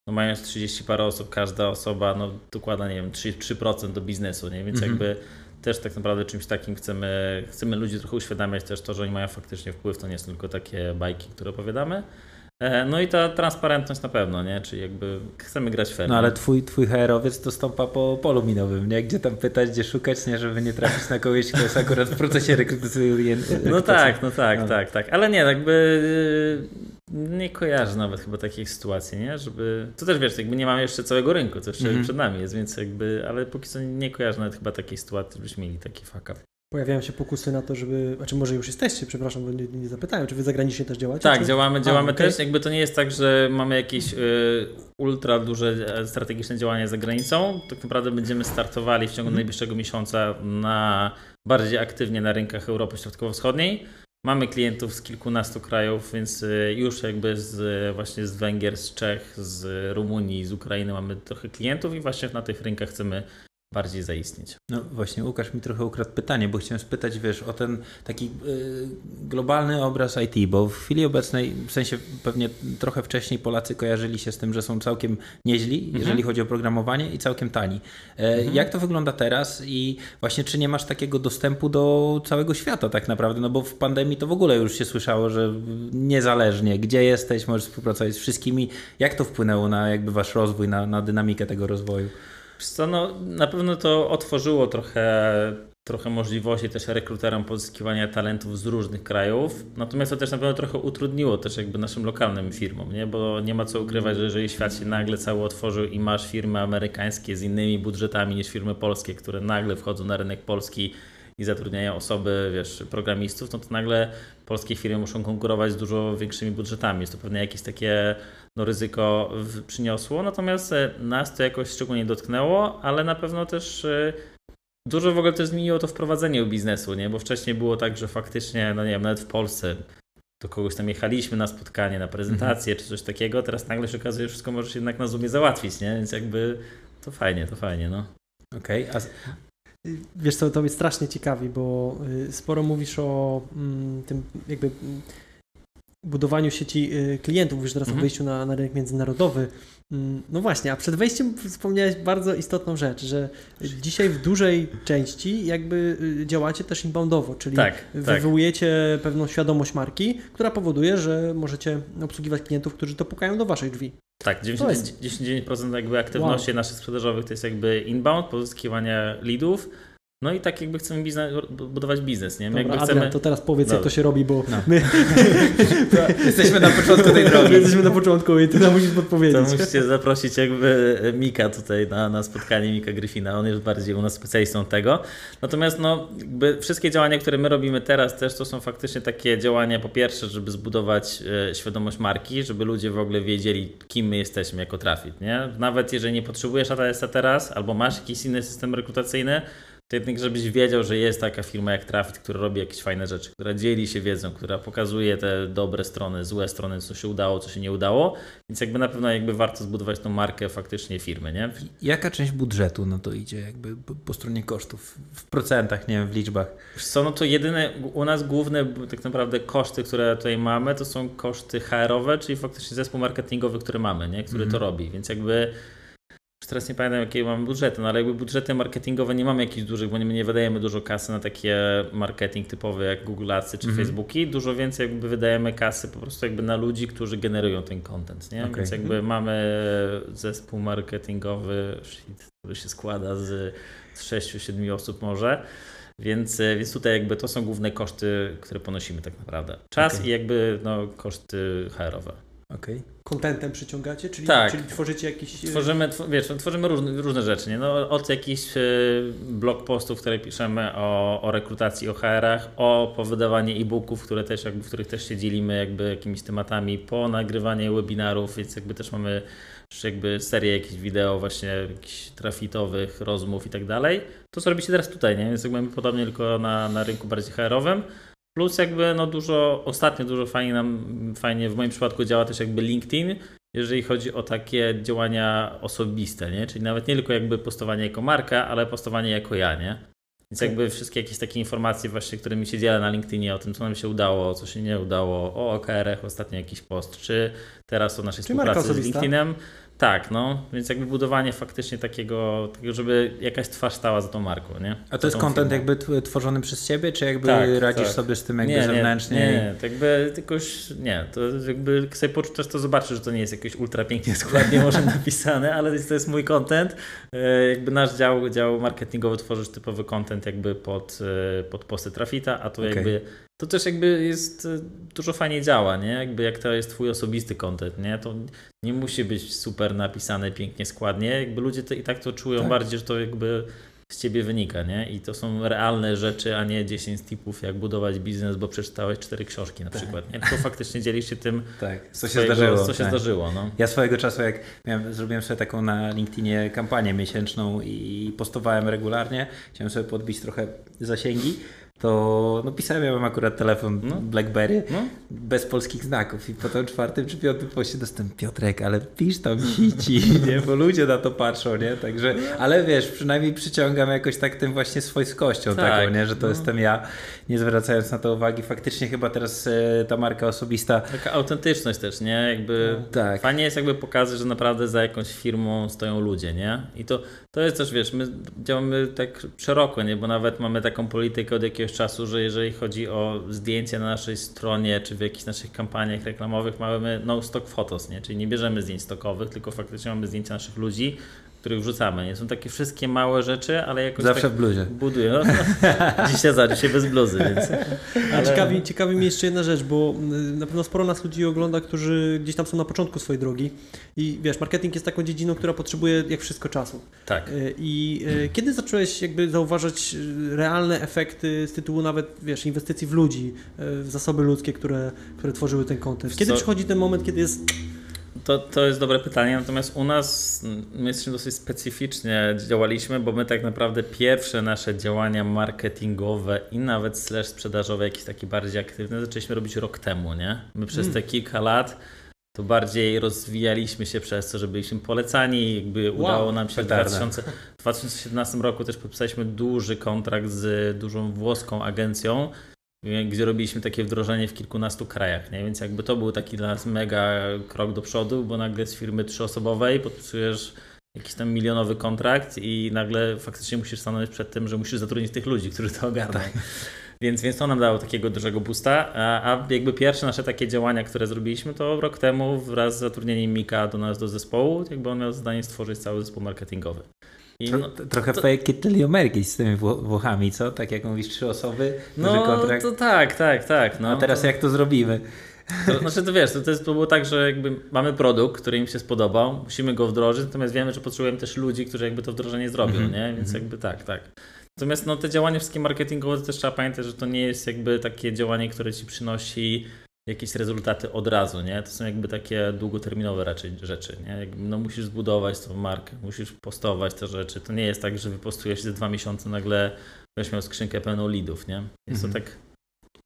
no mając 30 parę osób, każda osoba no, dokłada, nie wiem, 3%, 3% do biznesu, nie? więc Mhm. jakby też tak naprawdę czymś takim chcemy, chcemy ludzi trochę uświadamiać też to, że oni mają faktycznie wpływ, to nie są tylko takie bajki, które opowiadamy. No i ta transparentność na pewno, nie? Czyli jakby chcemy grać fair. No ale twój, twój HR-owiec to stąpa po polu minowym, nie? Gdzie tam pytać, gdzie szukać, nie? Żeby nie trafić na kogoś, kto jest akurat w procesie rekrutacji. No tak, no tak, No. tak, tak. Ale nie, jakby y, nie kojarzę nawet chyba takich sytuacji, nie? Żeby. To też wiesz, jakby nie mamy jeszcze całego rynku, to jeszcze Mhm. przed nami jest, więc jakby, ale póki co nie kojarzę nawet chyba takiej sytuacji, żebyśmy mieli taki fuck up. Pojawiają się pokusy na to, żeby, znaczy może już jesteście, przepraszam, bo nie, nie zapytałem, czy wy zagranicznie też działacie? Tak, czy... działamy, działamy okej. też. Jakby to nie jest tak, że mamy jakieś y, ultra duże e, strategiczne działania za granicą. Tak naprawdę będziemy startowali w ciągu Mhm. najbliższego miesiąca na bardziej aktywnie na rynkach Europy Środkowo-Wschodniej. Mamy klientów z kilkunastu krajów, więc y, już jakby z, właśnie z Węgier, z Czech, z Rumunii, z Ukrainy mamy trochę klientów i właśnie na tych rynkach chcemy bardziej zaistnieć. No właśnie, Łukasz mi trochę ukradł pytanie, bo chciałem spytać, wiesz, o ten taki y, globalny obraz IT, bo w chwili obecnej, w sensie pewnie trochę wcześniej Polacy kojarzyli się z tym, że są całkiem nieźli, Mhm. jeżeli chodzi o programowanie i całkiem tani. E, Mhm. Jak to wygląda teraz i właśnie czy nie masz takiego dostępu do całego świata tak naprawdę, no bo w pandemii to w ogóle już się słyszało, że niezależnie gdzie jesteś, możesz współpracować z wszystkimi. Jak to wpłynęło na jakby wasz rozwój, na, na dynamikę tego rozwoju? Co, no, na pewno to otworzyło trochę, trochę możliwości też rekruterom pozyskiwania talentów z różnych krajów, natomiast to też na pewno trochę utrudniło też jakby naszym lokalnym firmom, nie? bo nie ma co ukrywać, że jeżeli świat się nagle cały otworzył i masz firmy amerykańskie z innymi budżetami niż firmy polskie, które nagle wchodzą na rynek polski i zatrudniają osoby, wiesz, programistów, no to nagle polskie firmy muszą konkurować z dużo większymi budżetami. Jest to pewnie jakieś takie no, ryzyko przyniosło, natomiast e, nas to jakoś szczególnie dotknęło, ale na pewno też e, dużo w ogóle też zmieniło to wprowadzenie biznesu, nie? bo wcześniej było tak, że faktycznie, no nie wiem, nawet w Polsce do kogoś tam jechaliśmy na spotkanie, na prezentację czy coś takiego, teraz nagle się okazuje, że wszystko możesz jednak na Zoomie załatwić, nie? więc jakby to fajnie, to fajnie, no. Okej, a z- Wiesz co, to mnie strasznie ciekawi, bo y, sporo mówisz o mm, tym jakby budowaniu sieci y, klientów, mówisz teraz Mhm. o wyjściu na, na rynek międzynarodowy. Mm, No właśnie, a przed wejściem wspomniałeś bardzo istotną rzecz, że dzisiaj w dużej części jakby y, działacie też inboundowo, czyli Tak, tak. wywołujecie pewną świadomość marki, która powoduje, że możecie obsługiwać klientów, którzy to pukają do waszych drzwi. Tak, To 99%, jest- 99% jakby aktywności naszych sprzedażowych to jest jakby inbound, pozyskiwanie leadów. No i tak jakby chcemy biznes, budować biznes, nie? Dobra, jakby Adrian, chcemy... to teraz powiedz, jak Dobra. to się robi, bo No. my jesteśmy na początku tej drogi. jesteśmy na początku i ty nam musisz To podpowiedzieć. musicie zaprosić jakby Mika tutaj na, na spotkanie, Mika Gryfina, on jest bardziej u nas specjalistą tego. Natomiast no, jakby wszystkie działania, które my robimy teraz też, to są faktycznie takie działania po pierwsze, żeby zbudować e, świadomość marki, żeby ludzie w ogóle wiedzieli, kim my jesteśmy jako Trafit, nie? Nawet jeżeli nie potrzebujesz ATS-a teraz, albo masz jakiś inny system rekrutacyjny, to jednak żebyś wiedział, że jest taka firma jak Trafit, która robi jakieś fajne rzeczy, która dzieli się wiedzą, która pokazuje te dobre strony, złe strony, co się udało, co się nie udało, więc jakby na pewno jakby warto zbudować tą markę faktycznie firmy, nie? Jaka część budżetu na to idzie jakby po, stronie kosztów? W procentach, nie wiem, w liczbach. Wiesz co, no to jedyne, u nas główne tak naprawdę koszty, które tutaj mamy, to są koszty HR-owe, czyli faktycznie zespół marketingowy, który mamy, nie? który to Mhm. robi, więc jakby już teraz nie pamiętam jakie mamy budżety, no ale jakby budżety marketingowe nie mamy jakichś dużych, bo nie, my nie wydajemy dużo kasy na takie marketing typowy jak Google Adsy czy Mhm. Facebooki, dużo więcej jakby wydajemy kasy po prostu jakby na ludzi, którzy generują ten content, nie? Okej. Więc jakby mamy zespół marketingowy, który się składa z, z 6-7 osób może, więc, e, więc tutaj jakby to są główne koszty, które ponosimy tak naprawdę. Czas Okej. i jakby no, koszty HR-owe. Okej. Kontentem przyciągacie, czyli, Tak. czyli tworzycie jakiś... e, Tworzymy, tw- wiesz, tworzymy różne, różne rzeczy, nie? No, od jakichś e, blog postów, które piszemy o, o rekrutacji, o HR-ach, o powydawanie e-booków, które też, jakby, w których też się dzielimy jakby jakimiś tematami, po nagrywanie webinarów, więc jakby też mamy jakby serię jakichś wideo właśnie jakichś trafitowych, rozmów i tak dalej. To co robicie teraz tutaj, nie? Więc jakby mamy podobnie tylko na, na rynku bardziej HR-owym. Plus jakby no dużo, ostatnio dużo fajnie nam, fajnie w moim przypadku działa też jakby LinkedIn, jeżeli chodzi o takie działania osobiste, nie? Czyli nawet nie tylko jakby postowanie jako marka, ale postowanie jako ja, nie? Więc jakby wszystkie jakieś takie informacje właśnie, którymi się dzielę na LinkedInie o tym, co nam się udało, co się nie udało, o OKR-ach ostatnio jakiś post, czy teraz o naszej Czyli współpracy z? LinkedInem. Tak, no, więc jakby budowanie faktycznie takiego, takiego, żeby jakaś twarz stała za tą marką, nie? A to jest content firmą. jakby tworzony przez ciebie, czy jakby Tak, radzisz tak. sobie z tym jakby nie, zewnętrznie? Nie, nie, to jakby jakoś, nie, to jakby jak sobie poczytasz, to zobaczysz, że to nie jest jakieś ultra pięknie, składnie może napisane, ale to jest, to jest mój content. E, Jakby nasz dział, dział marketingowy tworzysz typowy content jakby pod, e, pod posty Trafita, a tu Okej. jakby to też jakby jest e, dużo fajniej działa, nie? Jakby jak to jest twój osobisty content, nie? To nie musi być super napisane pięknie, składnie. Jakby ludzie to i tak to czują Tak. bardziej, że to jakby z ciebie wynika, nie? I to są realne rzeczy, a nie 10 tipów, jak budować biznes, bo przeczytałeś cztery książki na przykład. Nie? Tylko faktycznie dzielisz się tym, Tak, co się swojego- zdarzyło. co się tak. zdarzyło. No. Ja swojego czasu, jak miałem, zrobiłem sobie taką na LinkedInie kampanię miesięczną i postowałem regularnie, chciałem sobie podbić trochę zasięgi, to no, pisałem, ja mam akurat telefon No. BlackBerry No. bez polskich znaków i po tym czwartym czy piątym poście dostałem Piotrek, ale pisz tam sici, nie, bo ludzie na to patrzą, nie, także, ale wiesz, przynajmniej przyciągam jakoś tak tym właśnie swojskością Tak, taką, nie, że to no. jestem ja, nie zwracając na to uwagi, faktycznie chyba teraz e, ta marka osobista Taka autentyczność też, nie? Jakby tak. fajnie jest jakby pokazać, że naprawdę za jakąś firmą stoją ludzie, nie? I to, to jest też, wiesz, my działamy tak szeroko, nie? Bo nawet mamy taką politykę od jakiegoś czasu, że jeżeli chodzi o zdjęcie na naszej stronie, czy w jakichś naszych kampaniach reklamowych, mamy no stock photos, nie? Czyli nie bierzemy zdjęć stokowych, tylko faktycznie mamy zdjęcia naszych ludzi, których wrzucamy, nie? Są takie wszystkie małe rzeczy, ale jakoś Zawsze tak w bluzie. budują. No, no, dzisiaj za, dzisiaj bez bluzy, więc... Ale... Ciekawi, ciekawi mnie jeszcze jedna rzecz, bo y, na pewno sporo nas ludzi ogląda, którzy gdzieś tam są na początku swojej drogi i wiesz, marketing jest taką dziedziną, która potrzebuje jak wszystko czasu. Tak. Y, I y, kiedy zacząłeś jakby zauważać y, realne efekty z tytułu nawet, wiesz, inwestycji w ludzi, w zasoby ludzkie, które, które tworzyły ten content? Kiedy Co- przychodzi ten moment, kiedy jest To, to jest dobre pytanie, natomiast u nas my jesteśmy dosyć specyficznie działaliśmy, bo my tak naprawdę pierwsze nasze działania marketingowe i nawet slash sprzedażowe, jakieś takie bardziej aktywne, zaczęliśmy robić rok temu, nie? My przez Mm. te kilka lat to bardziej rozwijaliśmy się przez to, że byliśmy polecani, jakby Wow, udało nam się w petarda. 2000, w 2017 roku też podpisaliśmy duży kontrakt z dużą włoską agencją, gdzie robiliśmy takie wdrożenie w kilkunastu krajach, nie? więc jakby to był taki dla nas mega krok do przodu, bo nagle z firmy trzyosobowej podpisujesz jakiś tam milionowy kontrakt i nagle faktycznie musisz stanąć przed tym, że musisz zatrudnić tych ludzi, którzy to ogarną. Więc, więc to nam dało takiego dużego boosta, a, a jakby pierwsze nasze takie działania, które zrobiliśmy, to rok temu wraz z zatrudnieniem Mika do nas do zespołu, jakby on miał zadanie stworzyć cały zespół marketingowy. I no, Tro- Trochę to- fake it till you make it z tymi Wło- Włochami, co? Tak jak mówisz, trzy osoby, no kontrakt. to tak, tak, tak. No, A teraz to, jak to zrobimy? To, znaczy to wiesz, to, to, jest, to było tak, że jakby mamy produkt, który im się spodobał, musimy go wdrożyć, natomiast wiemy, że potrzebujemy też ludzi, którzy jakby to wdrożenie zrobią, Mhm, nie? Więc mhm. jakby tak, tak. Natomiast no, te działania wszystkie marketingowe to też trzeba pamiętać, że to nie jest jakby takie działanie, które ci przynosi jakieś rezultaty od razu, nie? To są jakby takie długoterminowe raczej rzeczy, nie? No musisz zbudować tą markę, musisz postować te rzeczy. To nie jest tak, że wypostujesz za dwa miesiące nagle będziesz miał skrzynkę pełną lidów, nie? Jest Mhm. to tak,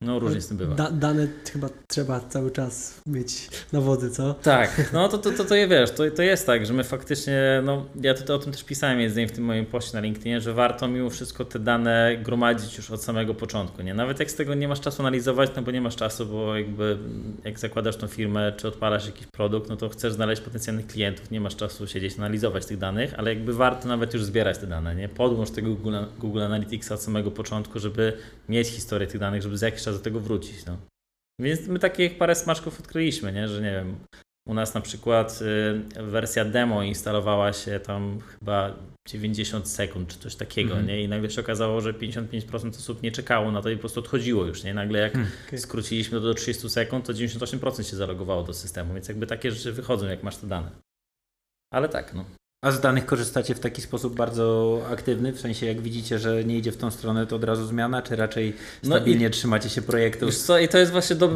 no różnie z tym bywa. da, dane chyba trzeba cały czas mieć na wodzy, co? Tak, no to, to, to, to je wiesz, to, to jest tak, że my faktycznie, no ja to o tym też pisałem między innymi w tym moim poście na LinkedInie, że warto mimo wszystko te dane gromadzić już od samego początku, nie? Nawet jak z tego nie masz czasu analizować, no bo nie masz czasu, bo jakby jak zakładasz tą firmę, czy odpalasz jakiś produkt, no to chcesz znaleźć potencjalnych klientów, nie masz czasu siedzieć, analizować tych danych, ale jakby warto nawet już zbierać te dane, nie? Podłącz tego Google, Google Analyticsa od samego początku, żeby mieć historię tych danych, żeby za jakiś czas do tego wrócić, no. Więc my takich parę smaczków odkryliśmy, nie? że nie wiem, u nas na przykład y, wersja demo instalowała się tam chyba 90 sekund czy coś takiego, Mhm. nie? I nagle się okazało, że 55% osób nie czekało na to i po prostu odchodziło już, nie? Nagle jak Hmm. Okej. skróciliśmy to do 30 sekund, to 98% się zalogowało do systemu, więc jakby takie rzeczy wychodzą, jak masz te dane. Ale tak, no. A z danych korzystacie w taki sposób bardzo aktywny? W sensie jak widzicie, że nie idzie w tą stronę, to od razu zmiana, czy raczej No stabilnie trzymacie się projektu? Wiesz co, i to jest właśnie do,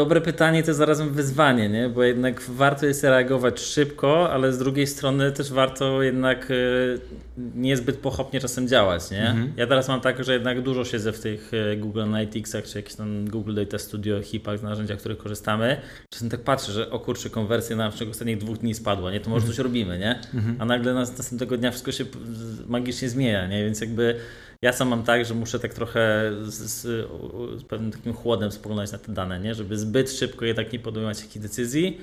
dobre pytanie to zarazem wyzwanie, nie? bo jednak warto jest reagować szybko, ale z drugiej strony też warto jednak e, niezbyt pochopnie czasem działać. Nie? Mhm. Ja teraz mam tak, że jednak dużo siedzę w tych e, Google Analyticsach, czy jakichś tam Google Data Studio, HIPach, narzędziach, których korzystamy. Czasem tak patrzę, że o kurczę, konwersja na przykład ostatnich dwóch dni spadła, nie? to może mhm. coś robimy, nie? Mhm. a nagle następnego dnia wszystko się magicznie zmienia, nie? więc jakby ja sam mam tak, że muszę tak trochę z, z, z, pewnym takim chłodem spoglądać na te dane, nie? żeby zbyt szybko jednak nie podejmować jakichś decyzji,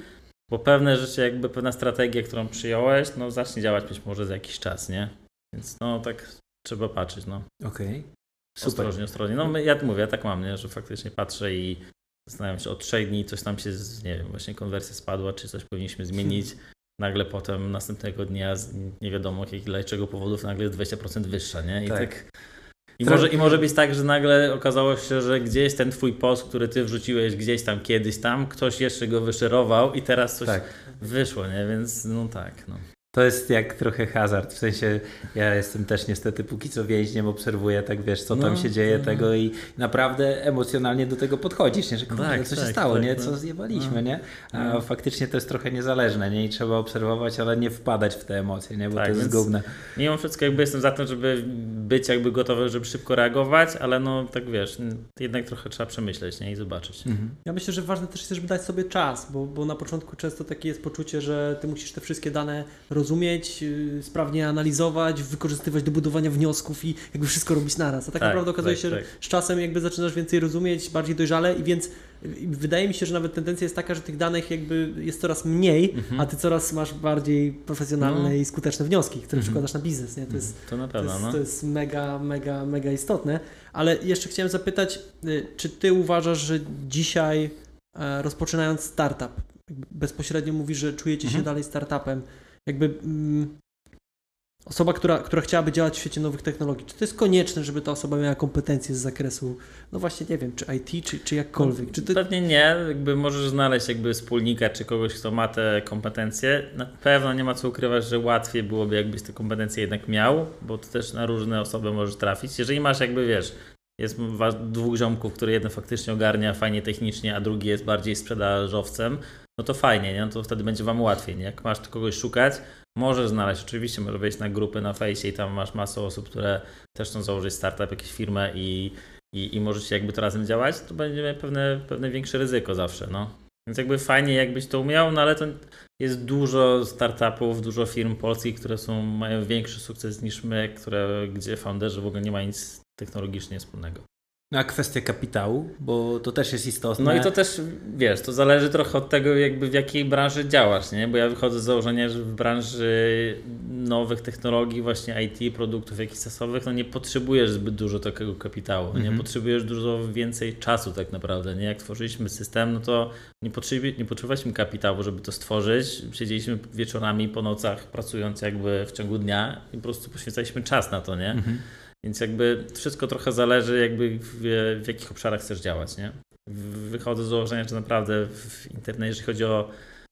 bo pewne rzeczy, jakby pewna strategia, którą przyjąłeś, no zacznie działać być może za jakiś czas, nie? Więc no tak trzeba patrzeć, no. Okej. Okay. Super. Ostrożnie, ostrożnie. No ja mówię, ja tak mam, nie? że faktycznie patrzę i zastanawiam się, od trzech dni coś tam się, nie wiem, właśnie konwersja spadła, czy coś powinniśmy zmienić. Nagle potem następnego dnia z nie wiadomo jakiego powodów nagle jest 20% wyższa, nie? I tak, tak i może, I może być tak, że nagle okazało się, że gdzieś ten twój post, który ty wrzuciłeś gdzieś tam kiedyś tam, ktoś jeszcze go wyszerował i teraz coś tak. wyszło, nie? Więc no tak. No. To jest jak trochę hazard, w sensie ja jestem też niestety póki co więźniem, obserwuję tak, wiesz, co no, tam się dzieje, no. tego i naprawdę emocjonalnie do tego podchodzisz, nie? że kurde, tak, co się tak, stało, tak, nie? Co no. zjebaliśmy, no. nie? A no. faktycznie to jest trochę niezależne, nie? I trzeba obserwować, ale nie wpadać w te emocje, nie? Bo tak, to jest zgubne. Mimo wszystko jakby jestem za tym, żeby być jakby gotowy, żeby szybko reagować, ale no tak wiesz, jednak trochę trzeba przemyśleć, nie? I zobaczyć. Mhm. Ja myślę, że ważne też jest, żeby dać sobie czas, bo, bo na początku często takie jest poczucie, że ty musisz te wszystkie dane rozumieć, rozumieć, yy, sprawnie analizować, wykorzystywać do budowania wniosków i jakby wszystko robić naraz. A tak, tak naprawdę okazuje tak, się, tak. że z czasem jakby zaczynasz więcej rozumieć, bardziej dojrzale i więc wydaje mi się, że nawet tendencja jest taka, że tych danych jakby jest coraz mniej, mhm. a ty coraz masz bardziej profesjonalne no. i skuteczne wnioski, które mhm. przykładasz na biznes. Nie? To, jest, to, na pewno, to, jest, no. to jest mega, mega, mega istotne. Ale jeszcze chciałem zapytać, y, czy ty uważasz, że dzisiaj e, rozpoczynając startup, bezpośrednio mówisz, że czujecie mhm. się dalej startupem, jakby mm, osoba, która, która chciałaby działać w świecie nowych technologii, czy to jest konieczne, żeby ta osoba miała kompetencje z zakresu, no właśnie nie wiem, czy IT, czy, czy jakkolwiek? Czy ty... Pewnie nie, jakby możesz znaleźć jakby wspólnika, czy kogoś, kto ma te kompetencje. Na pewno nie ma co ukrywać, że łatwiej byłoby jakbyś te kompetencje jednak miał, bo to też na różne osoby możesz trafić. Jeżeli masz jakby, wiesz, jest dwóch ziomków, który jeden faktycznie ogarnia fajnie technicznie, a drugi jest bardziej sprzedażowcem, no to fajnie, nie? No to wtedy będzie Wam łatwiej. Nie? Jak masz kogoś szukać, możesz znaleźć, oczywiście możesz wejść na grupy na fejsie i tam masz masę osób, które też chcą założyć startup, jakąś firmę i, i, i możecie jakby to razem działać, to będzie pewne, pewne większe ryzyko zawsze, no. Więc jakby fajnie jakbyś to umiał, no ale to jest dużo startupów, dużo firm polskich, które są, mają większy sukces niż my, które, gdzie founderzy w ogóle nie ma nic technologicznie wspólnego. A kwestia kapitału, bo to też jest istotne. No i to też, wiesz, to zależy trochę od tego, jakby w jakiej branży działasz, nie? Bo ja wychodzę z założenia, że w branży nowych technologii, właśnie IT, produktów jakichś sasowych, no nie potrzebujesz zbyt dużo takiego kapitału, mm -hmm. nie mhm. potrzebujesz dużo więcej czasu tak naprawdę, nie? Jak tworzyliśmy system, no to nie, potrzebuje, nie potrzebowaliśmy kapitału, żeby to stworzyć. Siedzieliśmy wieczorami po nocach, pracując jakby w ciągu dnia i po prostu poświęcaliśmy czas na to, nie? Mm -hmm. Więc jakby wszystko trochę zależy, jakby w, w jakich obszarach chcesz działać, nie? Wychodzę z założenia, że naprawdę w internecie, jeżeli chodzi o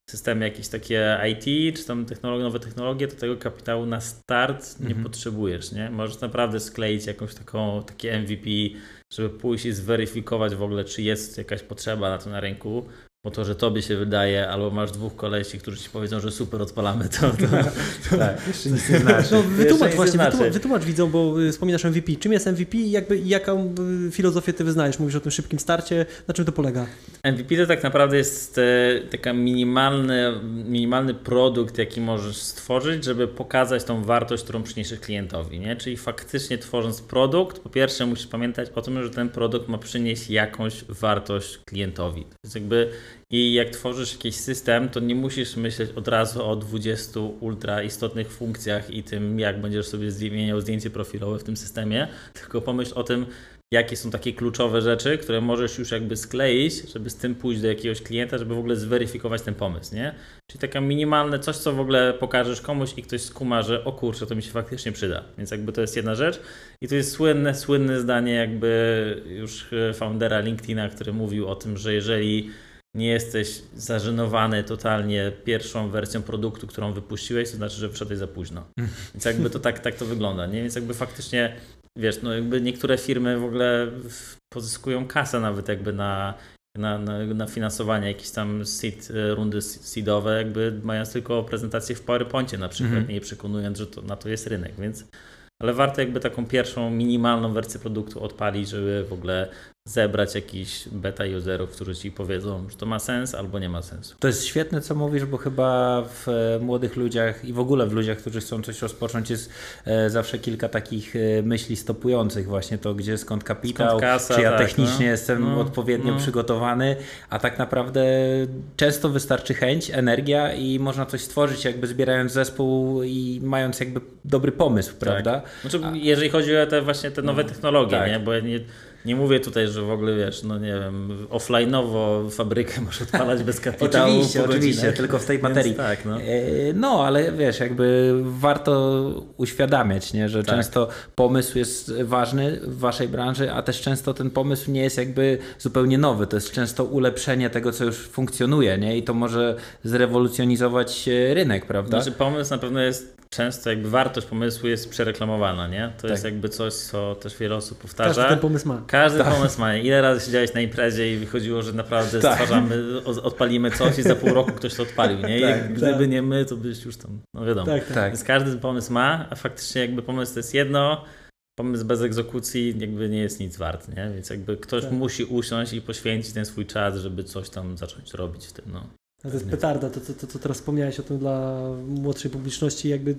systemy jakieś takie IT, czy tam technologie, nowe technologie, to tego kapitału na start nie mhm. potrzebujesz, nie? Możesz naprawdę skleić jakąś taką, takie MVP, żeby pójść i zweryfikować w ogóle, czy jest jakaś potrzeba na to na rynku, bo to, że tobie się wydaje, albo masz dwóch kolesi, którzy ci powiedzą, że super odpalamy, to, to tak, jeszcze nic nie znaczy. No, wytłumacz właśnie, wytłumacz, wytłumacz widzom, bo y, wspominasz MVP. Czym jest MVP i jakby, jaką y, filozofię ty wyznajesz? Mówisz o tym szybkim starcie, na czym to polega? MVP to tak naprawdę jest e, taka minimalny, minimalny produkt, jaki możesz stworzyć, żeby pokazać tą wartość, którą przyniesiesz klientowi, nie? Czyli faktycznie tworząc produkt, po pierwsze musisz pamiętać o tym, że ten produkt ma przynieść jakąś wartość klientowi. To jest jakby i jak tworzysz jakiś system, to nie musisz myśleć od razu o 20 ultra istotnych funkcjach i tym, jak będziesz sobie zmieniał zdjęcie profilowe w tym systemie, tylko pomyśl o tym, jakie są takie kluczowe rzeczy, które możesz już jakby skleić, żeby z tym pójść do jakiegoś klienta, żeby w ogóle zweryfikować ten pomysł, nie? Czyli taka minimalne coś, co w ogóle pokażesz komuś i ktoś skuma, że o kurczę, to mi się faktycznie przyda. Więc jakby to jest jedna rzecz. I to jest słynne, słynne zdanie jakby już foundera LinkedIna, który mówił o tym, że jeżeli nie jesteś zażenowany totalnie pierwszą wersją produktu, którą wypuściłeś, to znaczy, że wszedłeś za późno. Więc jakby to tak, tak to wygląda, nie? Więc jakby faktycznie, wiesz, no jakby niektóre firmy w ogóle pozyskują kasę nawet jakby na na, na, na finansowanie jakieś tam seed, e, rundy seedowe, jakby mając tylko prezentację w PowerPoincie na przykład, Mhm. nie przekonując, że to, na to jest rynek, więc ale warto jakby taką pierwszą minimalną wersję produktu odpalić, żeby w ogóle zebrać jakiś beta userów, którzy ci powiedzą, że to ma sens albo nie ma sensu. To jest świetne, co mówisz, bo chyba w e, młodych ludziach i w ogóle w ludziach, którzy chcą coś rozpocząć, jest e, zawsze kilka takich e, myśli stopujących. Właśnie to, gdzie skąd kapitał, Skąd kasa, czy ja tak, technicznie no. jestem No, odpowiednio no. przygotowany, a tak naprawdę często wystarczy chęć, energia i można coś stworzyć, jakby zbierając zespół i mając jakby dobry pomysł, prawda? Znaczy, jeżeli chodzi o te właśnie te nowe technologie, tak. nie? bo ja nie, nie mówię tutaj, że w ogóle wiesz, no nie wiem, offline'owo fabrykę możesz odpalać bez kapitału. Oczywiście, oczywiście, tylko w tej Więc materii. tak, no. E, No, ale wiesz, jakby warto uświadamiać, nie, że Tak. często pomysł jest ważny w waszej branży, a też często ten pomysł nie jest jakby zupełnie nowy. To jest często ulepszenie tego, co już funkcjonuje, nie? I to może zrewolucjonizować e, rynek, prawda? Znaczy pomysł na pewno jest często, jakby wartość pomysłu jest przereklamowana, nie? To jest Tak. jakby coś, co też wiele osób Każdy powtarza. ten pomysł ma. Każdy pomysł ma. Ile razy siedziałeś na imprezie i wychodziło, że naprawdę Tak. stwarzamy, odpalimy coś i za pół roku ktoś to odpalił, nie? Tak, gdyby tak. nie my, to byś już tam, no wiadomo. Tak, tak. Tak. Więc każdy pomysł ma, a faktycznie jakby pomysł to jest jedno, pomysł bez egzekucji jakby nie jest nic wart, nie? Więc jakby ktoś Tak. musi usiąść i poświęcić ten swój czas, żeby coś tam zacząć robić w tym, no. To jest petarda, to, to, to, to teraz wspomniałeś o tym dla młodszej publiczności, jakby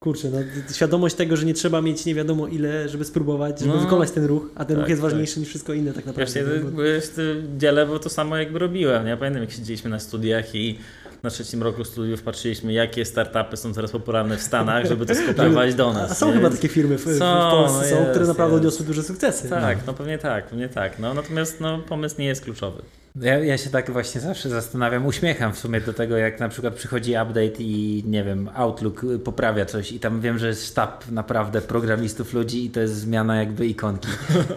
kurczę, no, świadomość tego, że nie trzeba mieć nie wiadomo ile, żeby spróbować, żeby No. wykonać ten ruch, a ten Tak, ruch jest tak. ważniejszy niż wszystko inne tak naprawdę. Wiesz, ja no, tym dziele, bo to samo jakby robiłem, nie? Pamiętam jak siedzieliśmy na studiach i na trzecim roku studiów patrzyliśmy, jakie startupy są teraz popularne w Stanach, żeby to skopiować do nas. a są nie? chyba takie firmy w, w, w Są, Polsce, są, jest, które naprawdę jest. odniosły duże sukcesy. Tak, no pewnie tak, pewnie tak. No, natomiast no, pomysł nie jest kluczowy. Ja, ja się tak właśnie zawsze zastanawiam, uśmiecham w sumie do tego, jak na przykład przychodzi update i nie wiem, Outlook poprawia coś i tam wiem, że jest sztab naprawdę programistów ludzi i to jest zmiana jakby ikonki.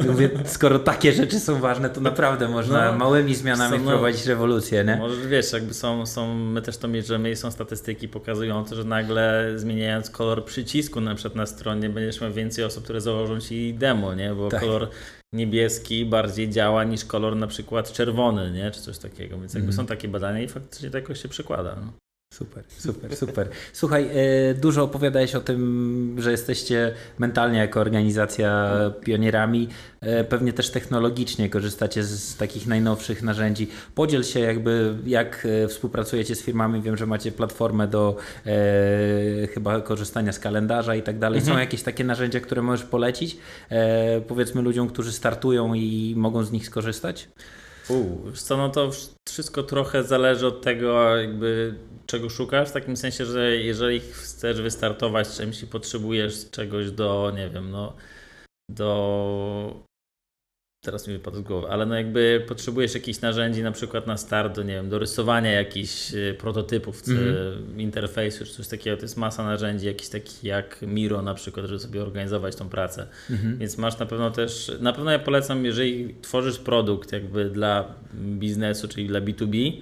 I mówię, skoro takie rzeczy są ważne, to naprawdę można No, małymi zmianami są, no, wprowadzić rewolucję, nie? Może wiesz, jakby są, są, my też to mierzymy i są statystyki pokazujące, że nagle zmieniając kolor przycisku na przykład na stronie będziesz miał więcej osób, które założą ci demo, nie? Bo Tak. kolor niebieski bardziej działa niż kolor na przykład czerwony, nie? Czy coś takiego. Więc jakby Mhm. są takie badania i faktycznie to jakoś się przekłada. No. Super, super, super. Słuchaj, e, dużo opowiadałeś o tym, że jesteście mentalnie jako organizacja pionierami. E, Pewnie też technologicznie korzystacie z, takich najnowszych narzędzi. Podziel się jakby, jak e, współpracujecie z firmami. Wiem, że macie platformę do e, chyba korzystania z kalendarza i tak dalej. Są Mhm. jakieś takie narzędzia, które możesz polecić? E, powiedzmy ludziom, którzy startują i mogą z nich skorzystać? U, wiesz co, no to wsz- wszystko trochę zależy od tego, jakby czego szukasz, w takim sensie, że jeżeli chcesz wystartować czymś i potrzebujesz czegoś do, nie wiem, no, do. Teraz mi wypadł z głowy, ale no jakby potrzebujesz jakichś narzędzi na przykład na start, do, nie wiem, do rysowania jakichś y, prototypów, czy Mhm. interfejsu, czy coś takiego, to jest masa narzędzi, jakichś takich jak Miro na przykład, żeby sobie organizować tą pracę. Mhm. Więc masz na pewno też, na pewno ja polecam, jeżeli tworzysz produkt jakby dla biznesu, czyli dla B2B,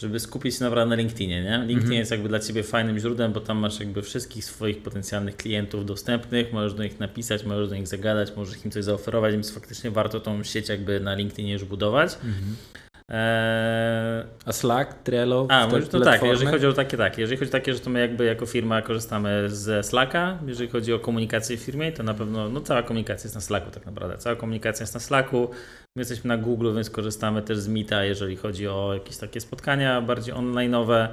żeby skupić się naprawdę na LinkedInie, nie? LinkedIn Mhm. jest jakby dla Ciebie fajnym źródłem, bo tam masz jakby wszystkich swoich potencjalnych klientów dostępnych, możesz do nich napisać, możesz do nich zagadać, możesz im coś zaoferować, więc faktycznie warto tą sieć jakby na LinkedInie już budować. Mhm. Eee, A Slack, Trello? a, może to tak, platformy? jeżeli chodzi o takie tak, jeżeli chodzi o takie, że to my jakby jako firma korzystamy ze Slacka, jeżeli chodzi o komunikację w firmie, to na pewno, no cała komunikacja jest na Slacku tak naprawdę, cała komunikacja jest na Slacku, my jesteśmy na Google, więc korzystamy też z Meeta, jeżeli chodzi o jakieś takie spotkania bardziej online'owe,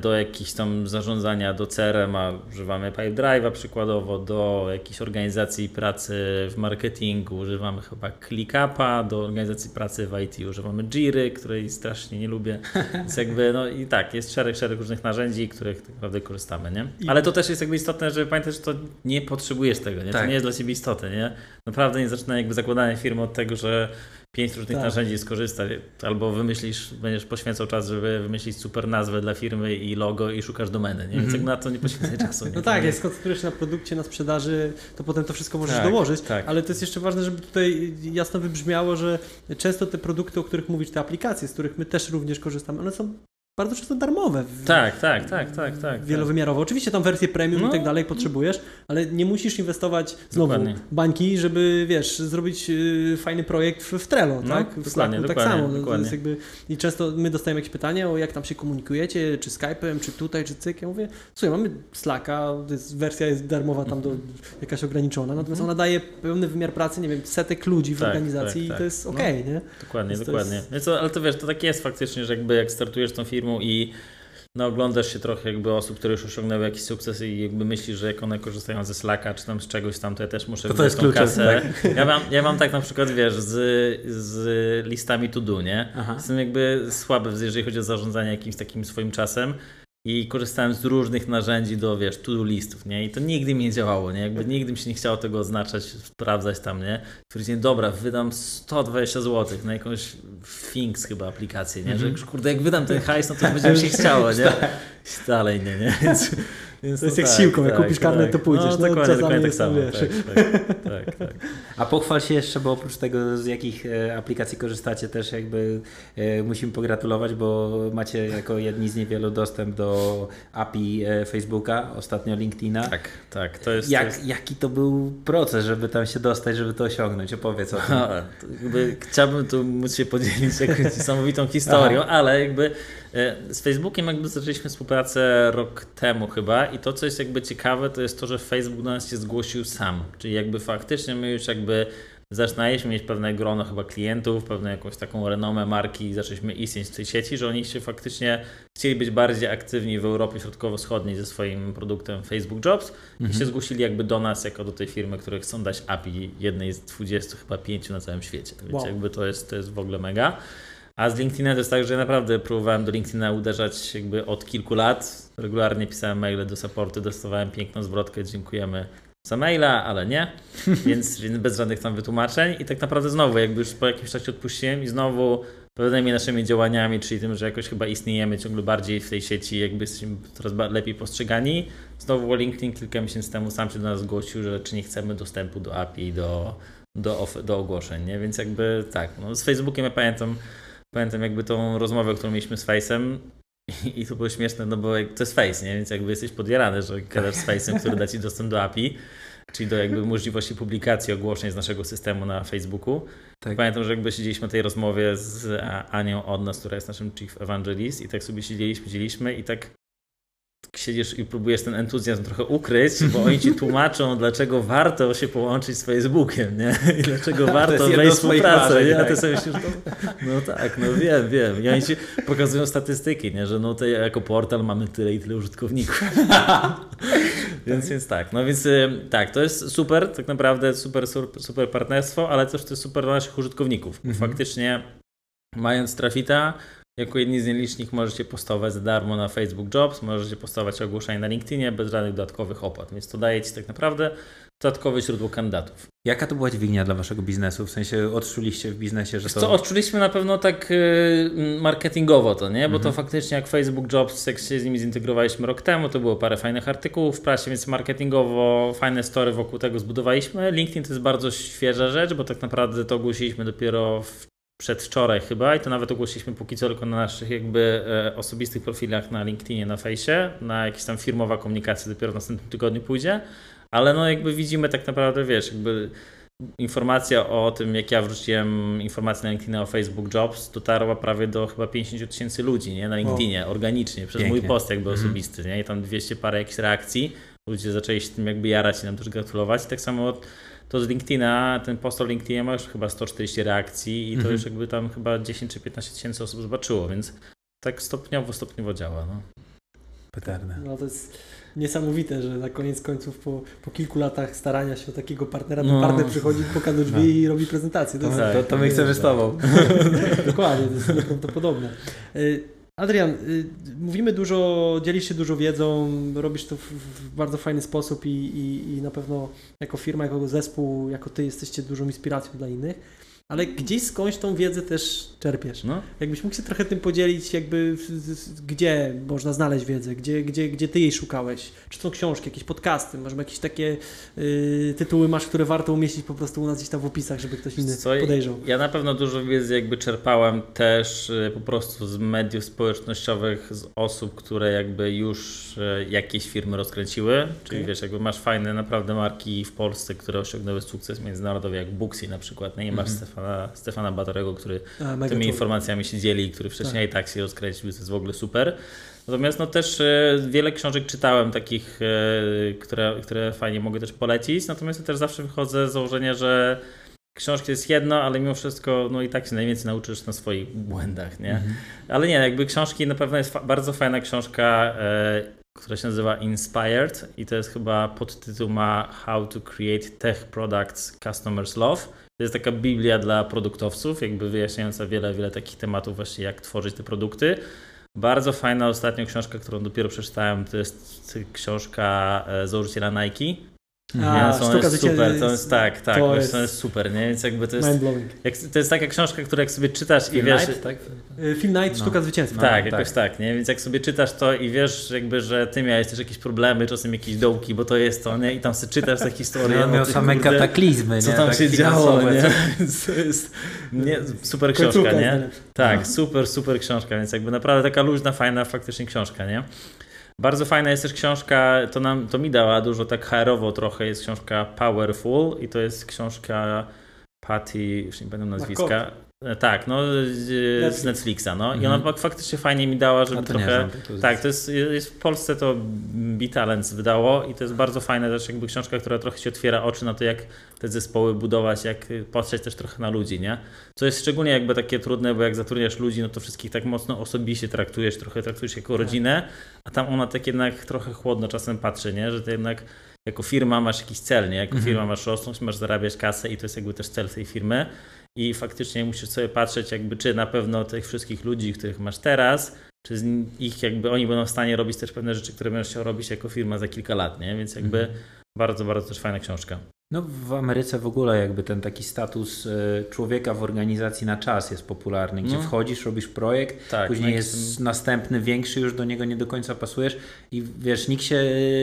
do jakichś tam zarządzania do CRM-a używamy Pipedrive'a przykładowo, do jakiejś organizacji pracy w marketingu używamy chyba ClickUpa, do organizacji pracy w IT używamy Jiry, której strasznie nie lubię, więc jakby no i tak, jest szereg, szereg różnych narzędzi, których tak naprawdę korzystamy, nie? Ale to też jest jakby istotne, żeby pamiętać, że to nie potrzebujesz tego, nie? To Tak. nie jest dla Ciebie istotne, nie? Naprawdę nie zaczyna jakby zakładanie firmy od tego, że pięć różnych Tak. narzędzi skorzystać, albo wymyślisz, będziesz poświęcał czas, żeby wymyślić super nazwę dla firmy i logo i szukasz domeny, nie? Więc Mhm. na to nie poświęcaj czasu. Nie? No tak, jak skoncentrujesz się na produkcie, na sprzedaży, to potem to wszystko możesz Tak, dołożyć, tak. ale to jest jeszcze ważne, żeby tutaj jasno wybrzmiało, że często te produkty, o których mówisz, te aplikacje, z których my też również korzystamy, one są bardzo często darmowe. Tak, tak, tak, tak, tak. Wielowymiarowe. Oczywiście tam wersję premium No. i tak dalej potrzebujesz, ale nie musisz inwestować znowu Dokładnie. bańki, żeby wiesz, zrobić y, fajny projekt w, w Trello, No, tak? W dokładnie, Slacku tak dokładnie, samo. No, dokładnie. jakby, I często my dostajemy jakieś pytanie o jak tam się komunikujecie, czy Skype'em, czy tutaj, czy cyk. Ja mówię, słuchaj, mamy Slacka, jest, wersja jest darmowa tam do Mhm. jakaś ograniczona, natomiast ona daje pełny wymiar pracy, nie wiem, setek ludzi w Tak, organizacji tak, i tak. to jest No. okej, nie? Dokładnie, Więc to dokładnie. jest- Więc ale to wiesz, to tak jest faktycznie, że jakby jak startujesz tą i no, oglądasz się trochę jakby osób, które już osiągnęły jakiś sukces i jakby myślisz, że jak one korzystają ze Slacka czy tam z czegoś tam, to ja też muszę To to jest tą kluczem, kasę. Ja, mam, ja mam tak na przykład, wiesz, z, z listami to do, nie? Aha. Jestem jakby słaby, jeżeli chodzi o zarządzanie jakimś takim swoim czasem i korzystałem z różnych narzędzi do, wiesz, to-do listów, nie? I to nigdy mi nie działało, nie? Jakby nigdy mi się nie chciało tego oznaczać, sprawdzać tam, nie? Stwierdziłem, dobra, wydam 120 zł na jakąś Things chyba aplikację, nie? Że już, kurde, jak wydam ten hajs, no to będzie mi się chciało, nie? I dalej nie, nie? Więc, więc To jest no jak tak, siłką, jak tak, kupisz karnet, to pójdziesz. No, No, dokładnie, dokładnie tak samo. Tak, tak, tak, tak. A pochwal się jeszcze, bo oprócz tego z jakich e, aplikacji korzystacie też jakby e, musimy pogratulować, bo macie jako jedni z niewielu dostęp do API e, Facebooka, ostatnio LinkedIna. Tak, tak, to jest... to Jak, jest... Jaki to był proces, żeby tam się dostać, żeby to osiągnąć? Opowiedz o tym. A, to jakby chciałbym tu móc się podzielić jakąś niesamowitą historią, ale jakby z Facebookiem jakby zaczęliśmy współpracę rok temu chyba i to, co jest jakby ciekawe, to jest to, że Facebook do nas się zgłosił sam, czyli jakby faktycznie my już jakby zaczynaliśmy mieć pewne grono chyba klientów, pewną jakąś taką renomę marki i zaczęliśmy istnieć w tej sieci, że oni się faktycznie chcieli być bardziej aktywni w Europie Środkowo-Wschodniej ze swoim produktem Facebook Jobs i się zgłosili jakby do nas jako do tej firmy, które chcą dać API jednej z 20 chyba 5 na całym świecie. Więc Wow. jakby to jest, to jest w ogóle mega. A z LinkedIna to jest tak, że ja naprawdę próbowałem do LinkedIna uderzać jakby od kilku lat. Regularnie pisałem maile do supportu, dostawałem piękną zwrotkę, dziękujemy za maila, ale nie, więc, więc bez żadnych tam wytłumaczeń i tak naprawdę znowu jakby już po jakimś czasie odpuściłem i znowu pewnymi naszymi działaniami, czyli tym, że jakoś chyba istniejemy ciągle bardziej w tej sieci, jakby jesteśmy coraz lepiej postrzegani. Znowu LinkedIn kilka miesięcy temu sam się do nas zgłosił, że czy nie chcemy dostępu do API, do, do, do ogłoszeń, nie? Więc jakby tak, no z Facebookiem ja pamiętam, pamiętam jakby tą rozmowę, którą mieliśmy z Face'em i, i to było śmieszne, no bo to jest Face, nie? Więc jakby jesteś podjarany, że gadasz z Face'em, który da Ci dostęp do API, czyli do jakby możliwości publikacji ogłoszeń z naszego systemu na Facebooku. Tak. Pamiętam, że jakby siedzieliśmy na tej rozmowie z Anią od nas, która jest naszym Chief Evangelist i tak sobie siedzieliśmy, siedzieliśmy i tak siedzisz i próbujesz ten entuzjazm trochę ukryć, bo oni ci tłumaczą, dlaczego warto się połączyć z Facebookiem, nie? I dlaczego warto wejść w współpracę. marzeń, nie? A tak. ty sobie myślisz, no, no tak, no wiem, wiem. I oni ci pokazują statystyki, nie? że no to jako portal mamy tyle i tyle użytkowników. więc, więc tak, no więc tak, to jest super, tak naprawdę super, super, partnerstwo, ale też to jest super dla naszych użytkowników. bo Faktycznie mając Trafita, jako jedni z nielicznych możecie postować za darmo na Facebook Jobs, możecie postować ogłoszenia na LinkedInie bez żadnych dodatkowych opłat, więc to daje Ci tak naprawdę dodatkowe źródło kandydatów. Jaka to była dźwignia dla waszego biznesu? W sensie odczuliście w biznesie, że to... Co odczuliśmy na pewno tak y, marketingowo to, nie? Bo to faktycznie jak Facebook Jobs, jak się z nimi zintegrowaliśmy rok temu, to było parę fajnych artykułów w prasie, więc marketingowo fajne story wokół tego zbudowaliśmy. LinkedIn to jest bardzo świeża rzecz, bo tak naprawdę to ogłosiliśmy dopiero w przedwczoraj chyba i to nawet ogłosiliśmy póki co tylko na naszych jakby e, osobistych profilach na LinkedInie, na fejsie, na jakaś tam firmowa komunikacja dopiero w następnym tygodniu pójdzie, ale no jakby widzimy tak naprawdę, wiesz, jakby informacja o tym, jak ja wrzuciłem informację na LinkedIn o Facebook Jobs, dotarła prawie do chyba 50 tysięcy ludzi nie? na LinkedInie, organicznie, przez mój Pięknie. post jakby osobisty, nie? I tam 200 parę jakichś reakcji, ludzie zaczęli się tym jakby jarać i nam też gratulować. I tak samo to z LinkedIna, ten post o LinkedInie ma już chyba 140 reakcji i to już jakby tam chyba 10 czy 15 tysięcy osób zobaczyło, więc tak stopniowo, stopniowo działa. No. Petarne. No to jest niesamowite, że na koniec końców po, po kilku latach starania się o takiego partnera, to No. partner przychodzi, puka do drzwi i robi prezentację. To To, jest, Tak. to, to my chcemy z tobą. Dokładnie, to jest nieprawdopodobne. Adrian, y, mówimy dużo, dzielisz się dużo wiedzą, robisz to w, w bardzo fajny sposób i, i, i na pewno jako firma, jako zespół, jako ty jesteście dużą inspiracją dla innych. Ale gdzieś skądś tą wiedzę też czerpiesz. No. Jakbyś mógł się trochę tym podzielić, jakby gdzie można znaleźć wiedzę, gdzie, gdzie, gdzie ty jej szukałeś? Czy są książki, jakieś podcasty, może jakieś takie y, tytuły masz, które warto umieścić po prostu u nas gdzieś tam w opisach, żeby ktoś inny Co, podejrzał. Ja na pewno dużo wiedzy jakby czerpałem też y, po prostu z mediów społecznościowych, z osób, które jakby już y, jakieś firmy rozkręciły. Czyli Okej. wiesz, jakby masz fajne naprawdę marki w Polsce, które osiągnęły sukces międzynarodowy, jak Booksy na przykład. No i masz Stefana, Stefana Batorego, który A, tymi informacjami się dzieli, który wcześniej i tak się rozkręcił, to jest w ogóle super. Natomiast no też e, wiele książek czytałem takich, e, które, które fajnie mogę też polecić, natomiast ja też zawsze wychodzę z założenia, że książki jest jedno, ale mimo wszystko no i tak się najwięcej nauczysz na swoich błędach, nie? Ale nie, jakby książki na pewno jest fa- bardzo fajna książka, e, która się nazywa Inspired i to jest chyba podtytuł ma How to Create Tech Products Customers Love. To jest taka biblia dla produktowców, jakby wyjaśniająca wiele, wiele takich tematów właśnie jak tworzyć te produkty. Bardzo fajna ostatnia książka, którą dopiero przeczytałem, to jest książka e, założyciela Nike. A, Nie, to sztuka jest super, to zwycięstwa jest tak, tak, to to jest- jest, super, nie? Więc jakby to jest, jak, to jest taka książka, którą jak sobie czytasz i Film wiesz, Night, tak? Y, Film Night, No. Sztuka Zwycięstwa. tak, No, jakoś tak, nie? Więc jak sobie czytasz to i wiesz jakby, że ty miałeś też jakieś problemy, czasem jakieś dołki, bo to jest to, nie? I tam sobie czytasz te historie. Ja no miał same kurde, kataklizmy, Co nie? tam Tak się działo, nie? co- to jest nie, super Końcówka książka, jest nie? Tak, No. super, super książka, więc jakby naprawdę taka luźna, fajna faktycznie książka, nie? Bardzo fajna jest też książka, to, nam, to mi dała dużo tak HR-owo trochę, jest książka Powerful i to jest książka Patty, już nie pamiętam nazwiska. E, Tak, no z, z Netflix. Netflixa, no. I Mhm. ona faktycznie fajnie mi dała, żeby to trochę... znam. Tak, to jest, jest w Polsce to B-Talents wydało i to jest bardzo fajna też jakby książka, która trochę ci otwiera oczy na to, jak te zespoły budować, jak patrzeć też trochę na ludzi, nie? Co jest szczególnie jakby takie trudne, bo jak zatrudniasz ludzi, no to wszystkich tak mocno osobiście traktujesz, trochę traktujesz jako rodzinę, a tam ona tak jednak trochę chłodno czasem patrzy, nie? Że ty jednak jako firma masz jakiś cel, nie? Jako Mhm. firma masz rosnąć, masz zarabiać kasę i to jest jakby też cel tej firmy i faktycznie musisz sobie patrzeć jakby, czy na pewno tych wszystkich ludzi, których masz teraz, czy ich jakby oni będą w stanie robić też pewne rzeczy, które będziesz chciał robić jako firma za kilka lat, nie? Więc jakby Mhm. Bardzo, bardzo też fajna książka. No w Ameryce w ogóle jakby ten taki status e, człowieka w organizacji na czas jest popularny, gdzie No. wchodzisz, robisz projekt, Tak, później no jest następny, większy, już do niego nie do końca pasujesz i wiesz, nikt się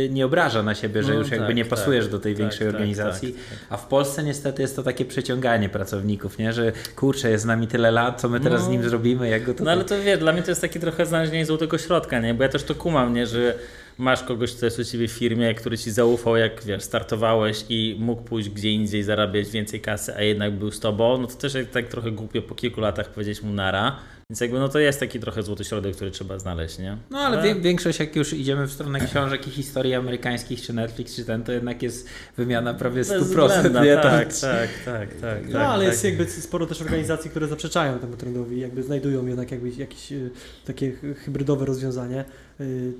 nie obraża na siebie, że No już jakby tak, nie tak, pasujesz do tej tak, większej tak, organizacji. tak, tak. A w Polsce niestety jest to takie przeciąganie pracowników, nie? że kurczę, jest z nami tyle lat, co my teraz No. z nim zrobimy, jak go to No ale to wiesz, dla mnie to jest takie trochę znalezienie złotego środka, nie? Bo ja też to kumam, nie? Że masz kogoś, kto jest u ciebie w firmie, który ci zaufał, jak wiesz, startowałeś i mógł pójść gdzie indziej, zarabiać więcej kasy, a jednak był z tobą, no to też tak trochę głupio po kilku latach powiedzieć mu nara. Więc jakby no to jest taki trochę złoty środek, który trzeba znaleźć, nie? No ale wie, większość, jak już idziemy w stronę książek i historii amerykańskich, czy Netflix, czy ten, to jednak jest wymiana prawie 100%. Bezwzględna, nie? tak, Tam- tak, tak, tak. No, tak, ale tak. jest jakby sporo też organizacji, które zaprzeczają temu trendowi, jakby znajdują jednak jakby jakieś y, takie hy- hybrydowe rozwiązanie.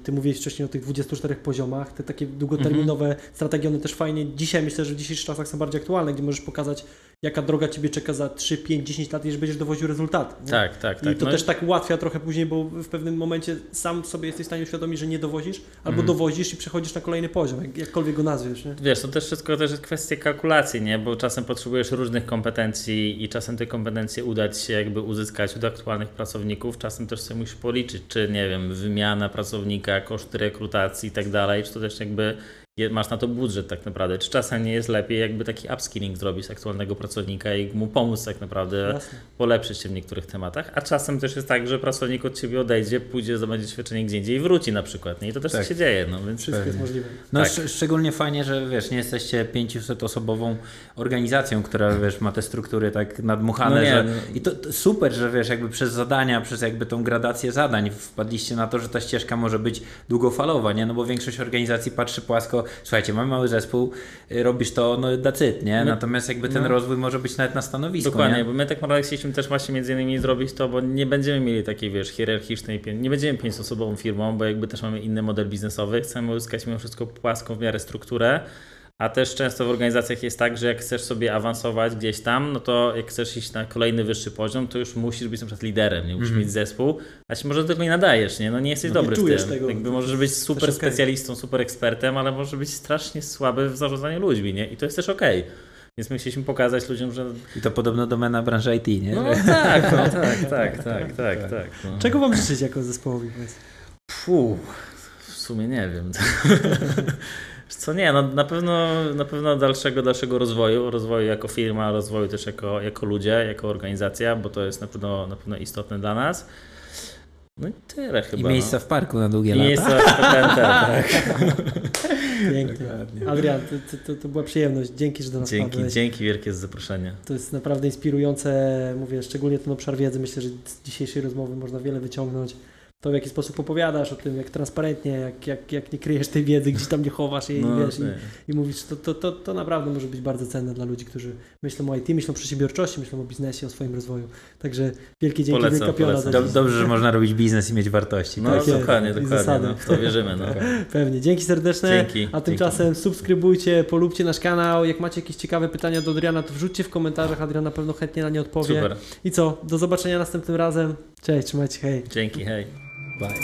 Ty mówiłeś wcześniej o tych 24 poziomach, te takie długoterminowe Mhm. strategie, one też fajnie, dzisiaj myślę, że w dzisiejszych czasach są bardziej aktualne, gdzie możesz pokazać, jaka droga Ciebie czeka za 3, 5, 10 lat, jeżeli będziesz dowoził rezultaty. nie? Tak, tak, I tak. to No też tak ułatwia trochę później, bo w pewnym momencie sam sobie jesteś w stanie uświadomić, że nie dowozisz, albo Mhm. dowozisz i przechodzisz na kolejny poziom, jak, jakkolwiek go nazwiesz. Nie? Wiesz, to też wszystko też jest kwestia kalkulacji, nie? Bo czasem potrzebujesz różnych kompetencji i czasem te kompetencje uda ci się jakby uzyskać od aktualnych pracowników, czasem też sobie musisz policzyć, czy nie wiem, wymiana pracownika, koszty rekrutacji i tak dalej, czy to też jakby masz na to budżet tak naprawdę, czy czasem nie jest lepiej jakby taki upskilling zrobić z aktualnego pracownika i mu pomóc tak naprawdę Jasne. polepszyć się w niektórych tematach, a czasem też jest tak, że pracownik od ciebie odejdzie, pójdzie, zdobędzie doświadczenie gdzie indziej i wróci na przykład, nie? I to też Tak. się dzieje, no więc... Wszystko jest Pewnie. możliwe. No Tak. szcz- szczególnie fajnie, że wiesz, nie jesteście 500-osobową organizacją, która wiesz, ma te struktury tak nadmuchane, No nie, że... no. I to, to super, że wiesz, jakby przez zadania, przez jakby tą gradację zadań wpadliście na to, że ta ścieżka może być długofalowa, nie? No bo większość organizacji patrzy płasko, słuchajcie, mamy mały zespół, y, robisz to, no it, nie? My- Natomiast jakby ten no. rozwój może być nawet na stanowisku, Dokładnie, nie? bo my tak naprawdę chcieliśmy też właśnie między innymi zrobić to, bo nie będziemy mieli takiej, wiesz, hierarchicznej, nie będziemy pięcioosobową firmą, bo jakby też mamy inny model biznesowy, chcemy uzyskać mimo wszystko płaską w miarę strukturę, a też często w organizacjach jest tak, że jak chcesz sobie awansować gdzieś tam, no to jak chcesz iść na kolejny wyższy poziom, to już musisz być na przykład liderem, nie musisz Mhm. mieć zespół, a się może do tego nie nadajesz, nie? No nie jesteś No, dobry nie w tym. tego. Jakby możesz być super okej. specjalistą, super ekspertem, ale może być strasznie słaby w zarządzaniu ludźmi, nie? I to jest też okej. Więc my chcieliśmy pokazać ludziom, że I to podobno domena branży IT, nie? no tak, no tak, tak, tak, tak, tak. No. Czego wam życzyć jako zespołowi? Puh, w sumie nie wiem. Wiesz Co nie, no na pewno, na pewno dalszego, dalszego rozwoju, rozwoju jako firma, rozwoju też jako, jako ludzie, jako organizacja, bo to jest na pewno, na pewno istotne dla nas. No i tyle chyba. I miejsca no. w parku na długie I lata. miejsca w PTNT, tak. Pięknie. Adrian, to, to, to była przyjemność. Dzięki, że do nas Dzięki, wpadłeś. dzięki wielkie za zaproszenie. To jest naprawdę inspirujące, mówię, szczególnie ten obszar wiedzy. Myślę, że z dzisiejszej rozmowy można wiele wyciągnąć. To w jaki sposób opowiadasz o tym, jak transparentnie, jak, jak, jak nie kryjesz tej wiedzy, gdzieś tam nie chowasz jej, No, wiesz, i, i mówisz, to, to, to, to naprawdę może być bardzo cenne dla ludzi, którzy myślą o IT, myślą o przedsiębiorczości, myślą o biznesie, o swoim rozwoju. Także wielkie dzięki, Polecam, wielka piona za. Dobrze, że można robić biznes i mieć wartości. No tak? Jest. dokładnie, dokładnie. zasady. No, w to wierzymy. No. Pewnie. Dzięki serdeczne. Dzięki. A tymczasem subskrybujcie, polubcie nasz kanał. Jak macie jakieś ciekawe pytania do Adriana, to wrzućcie w komentarzach. Adrian na pewno chętnie na nie odpowie. Super. I co? Do zobaczenia następnym razem. Cześć, trzymajcie, hej. Dzięki, hej. Bye.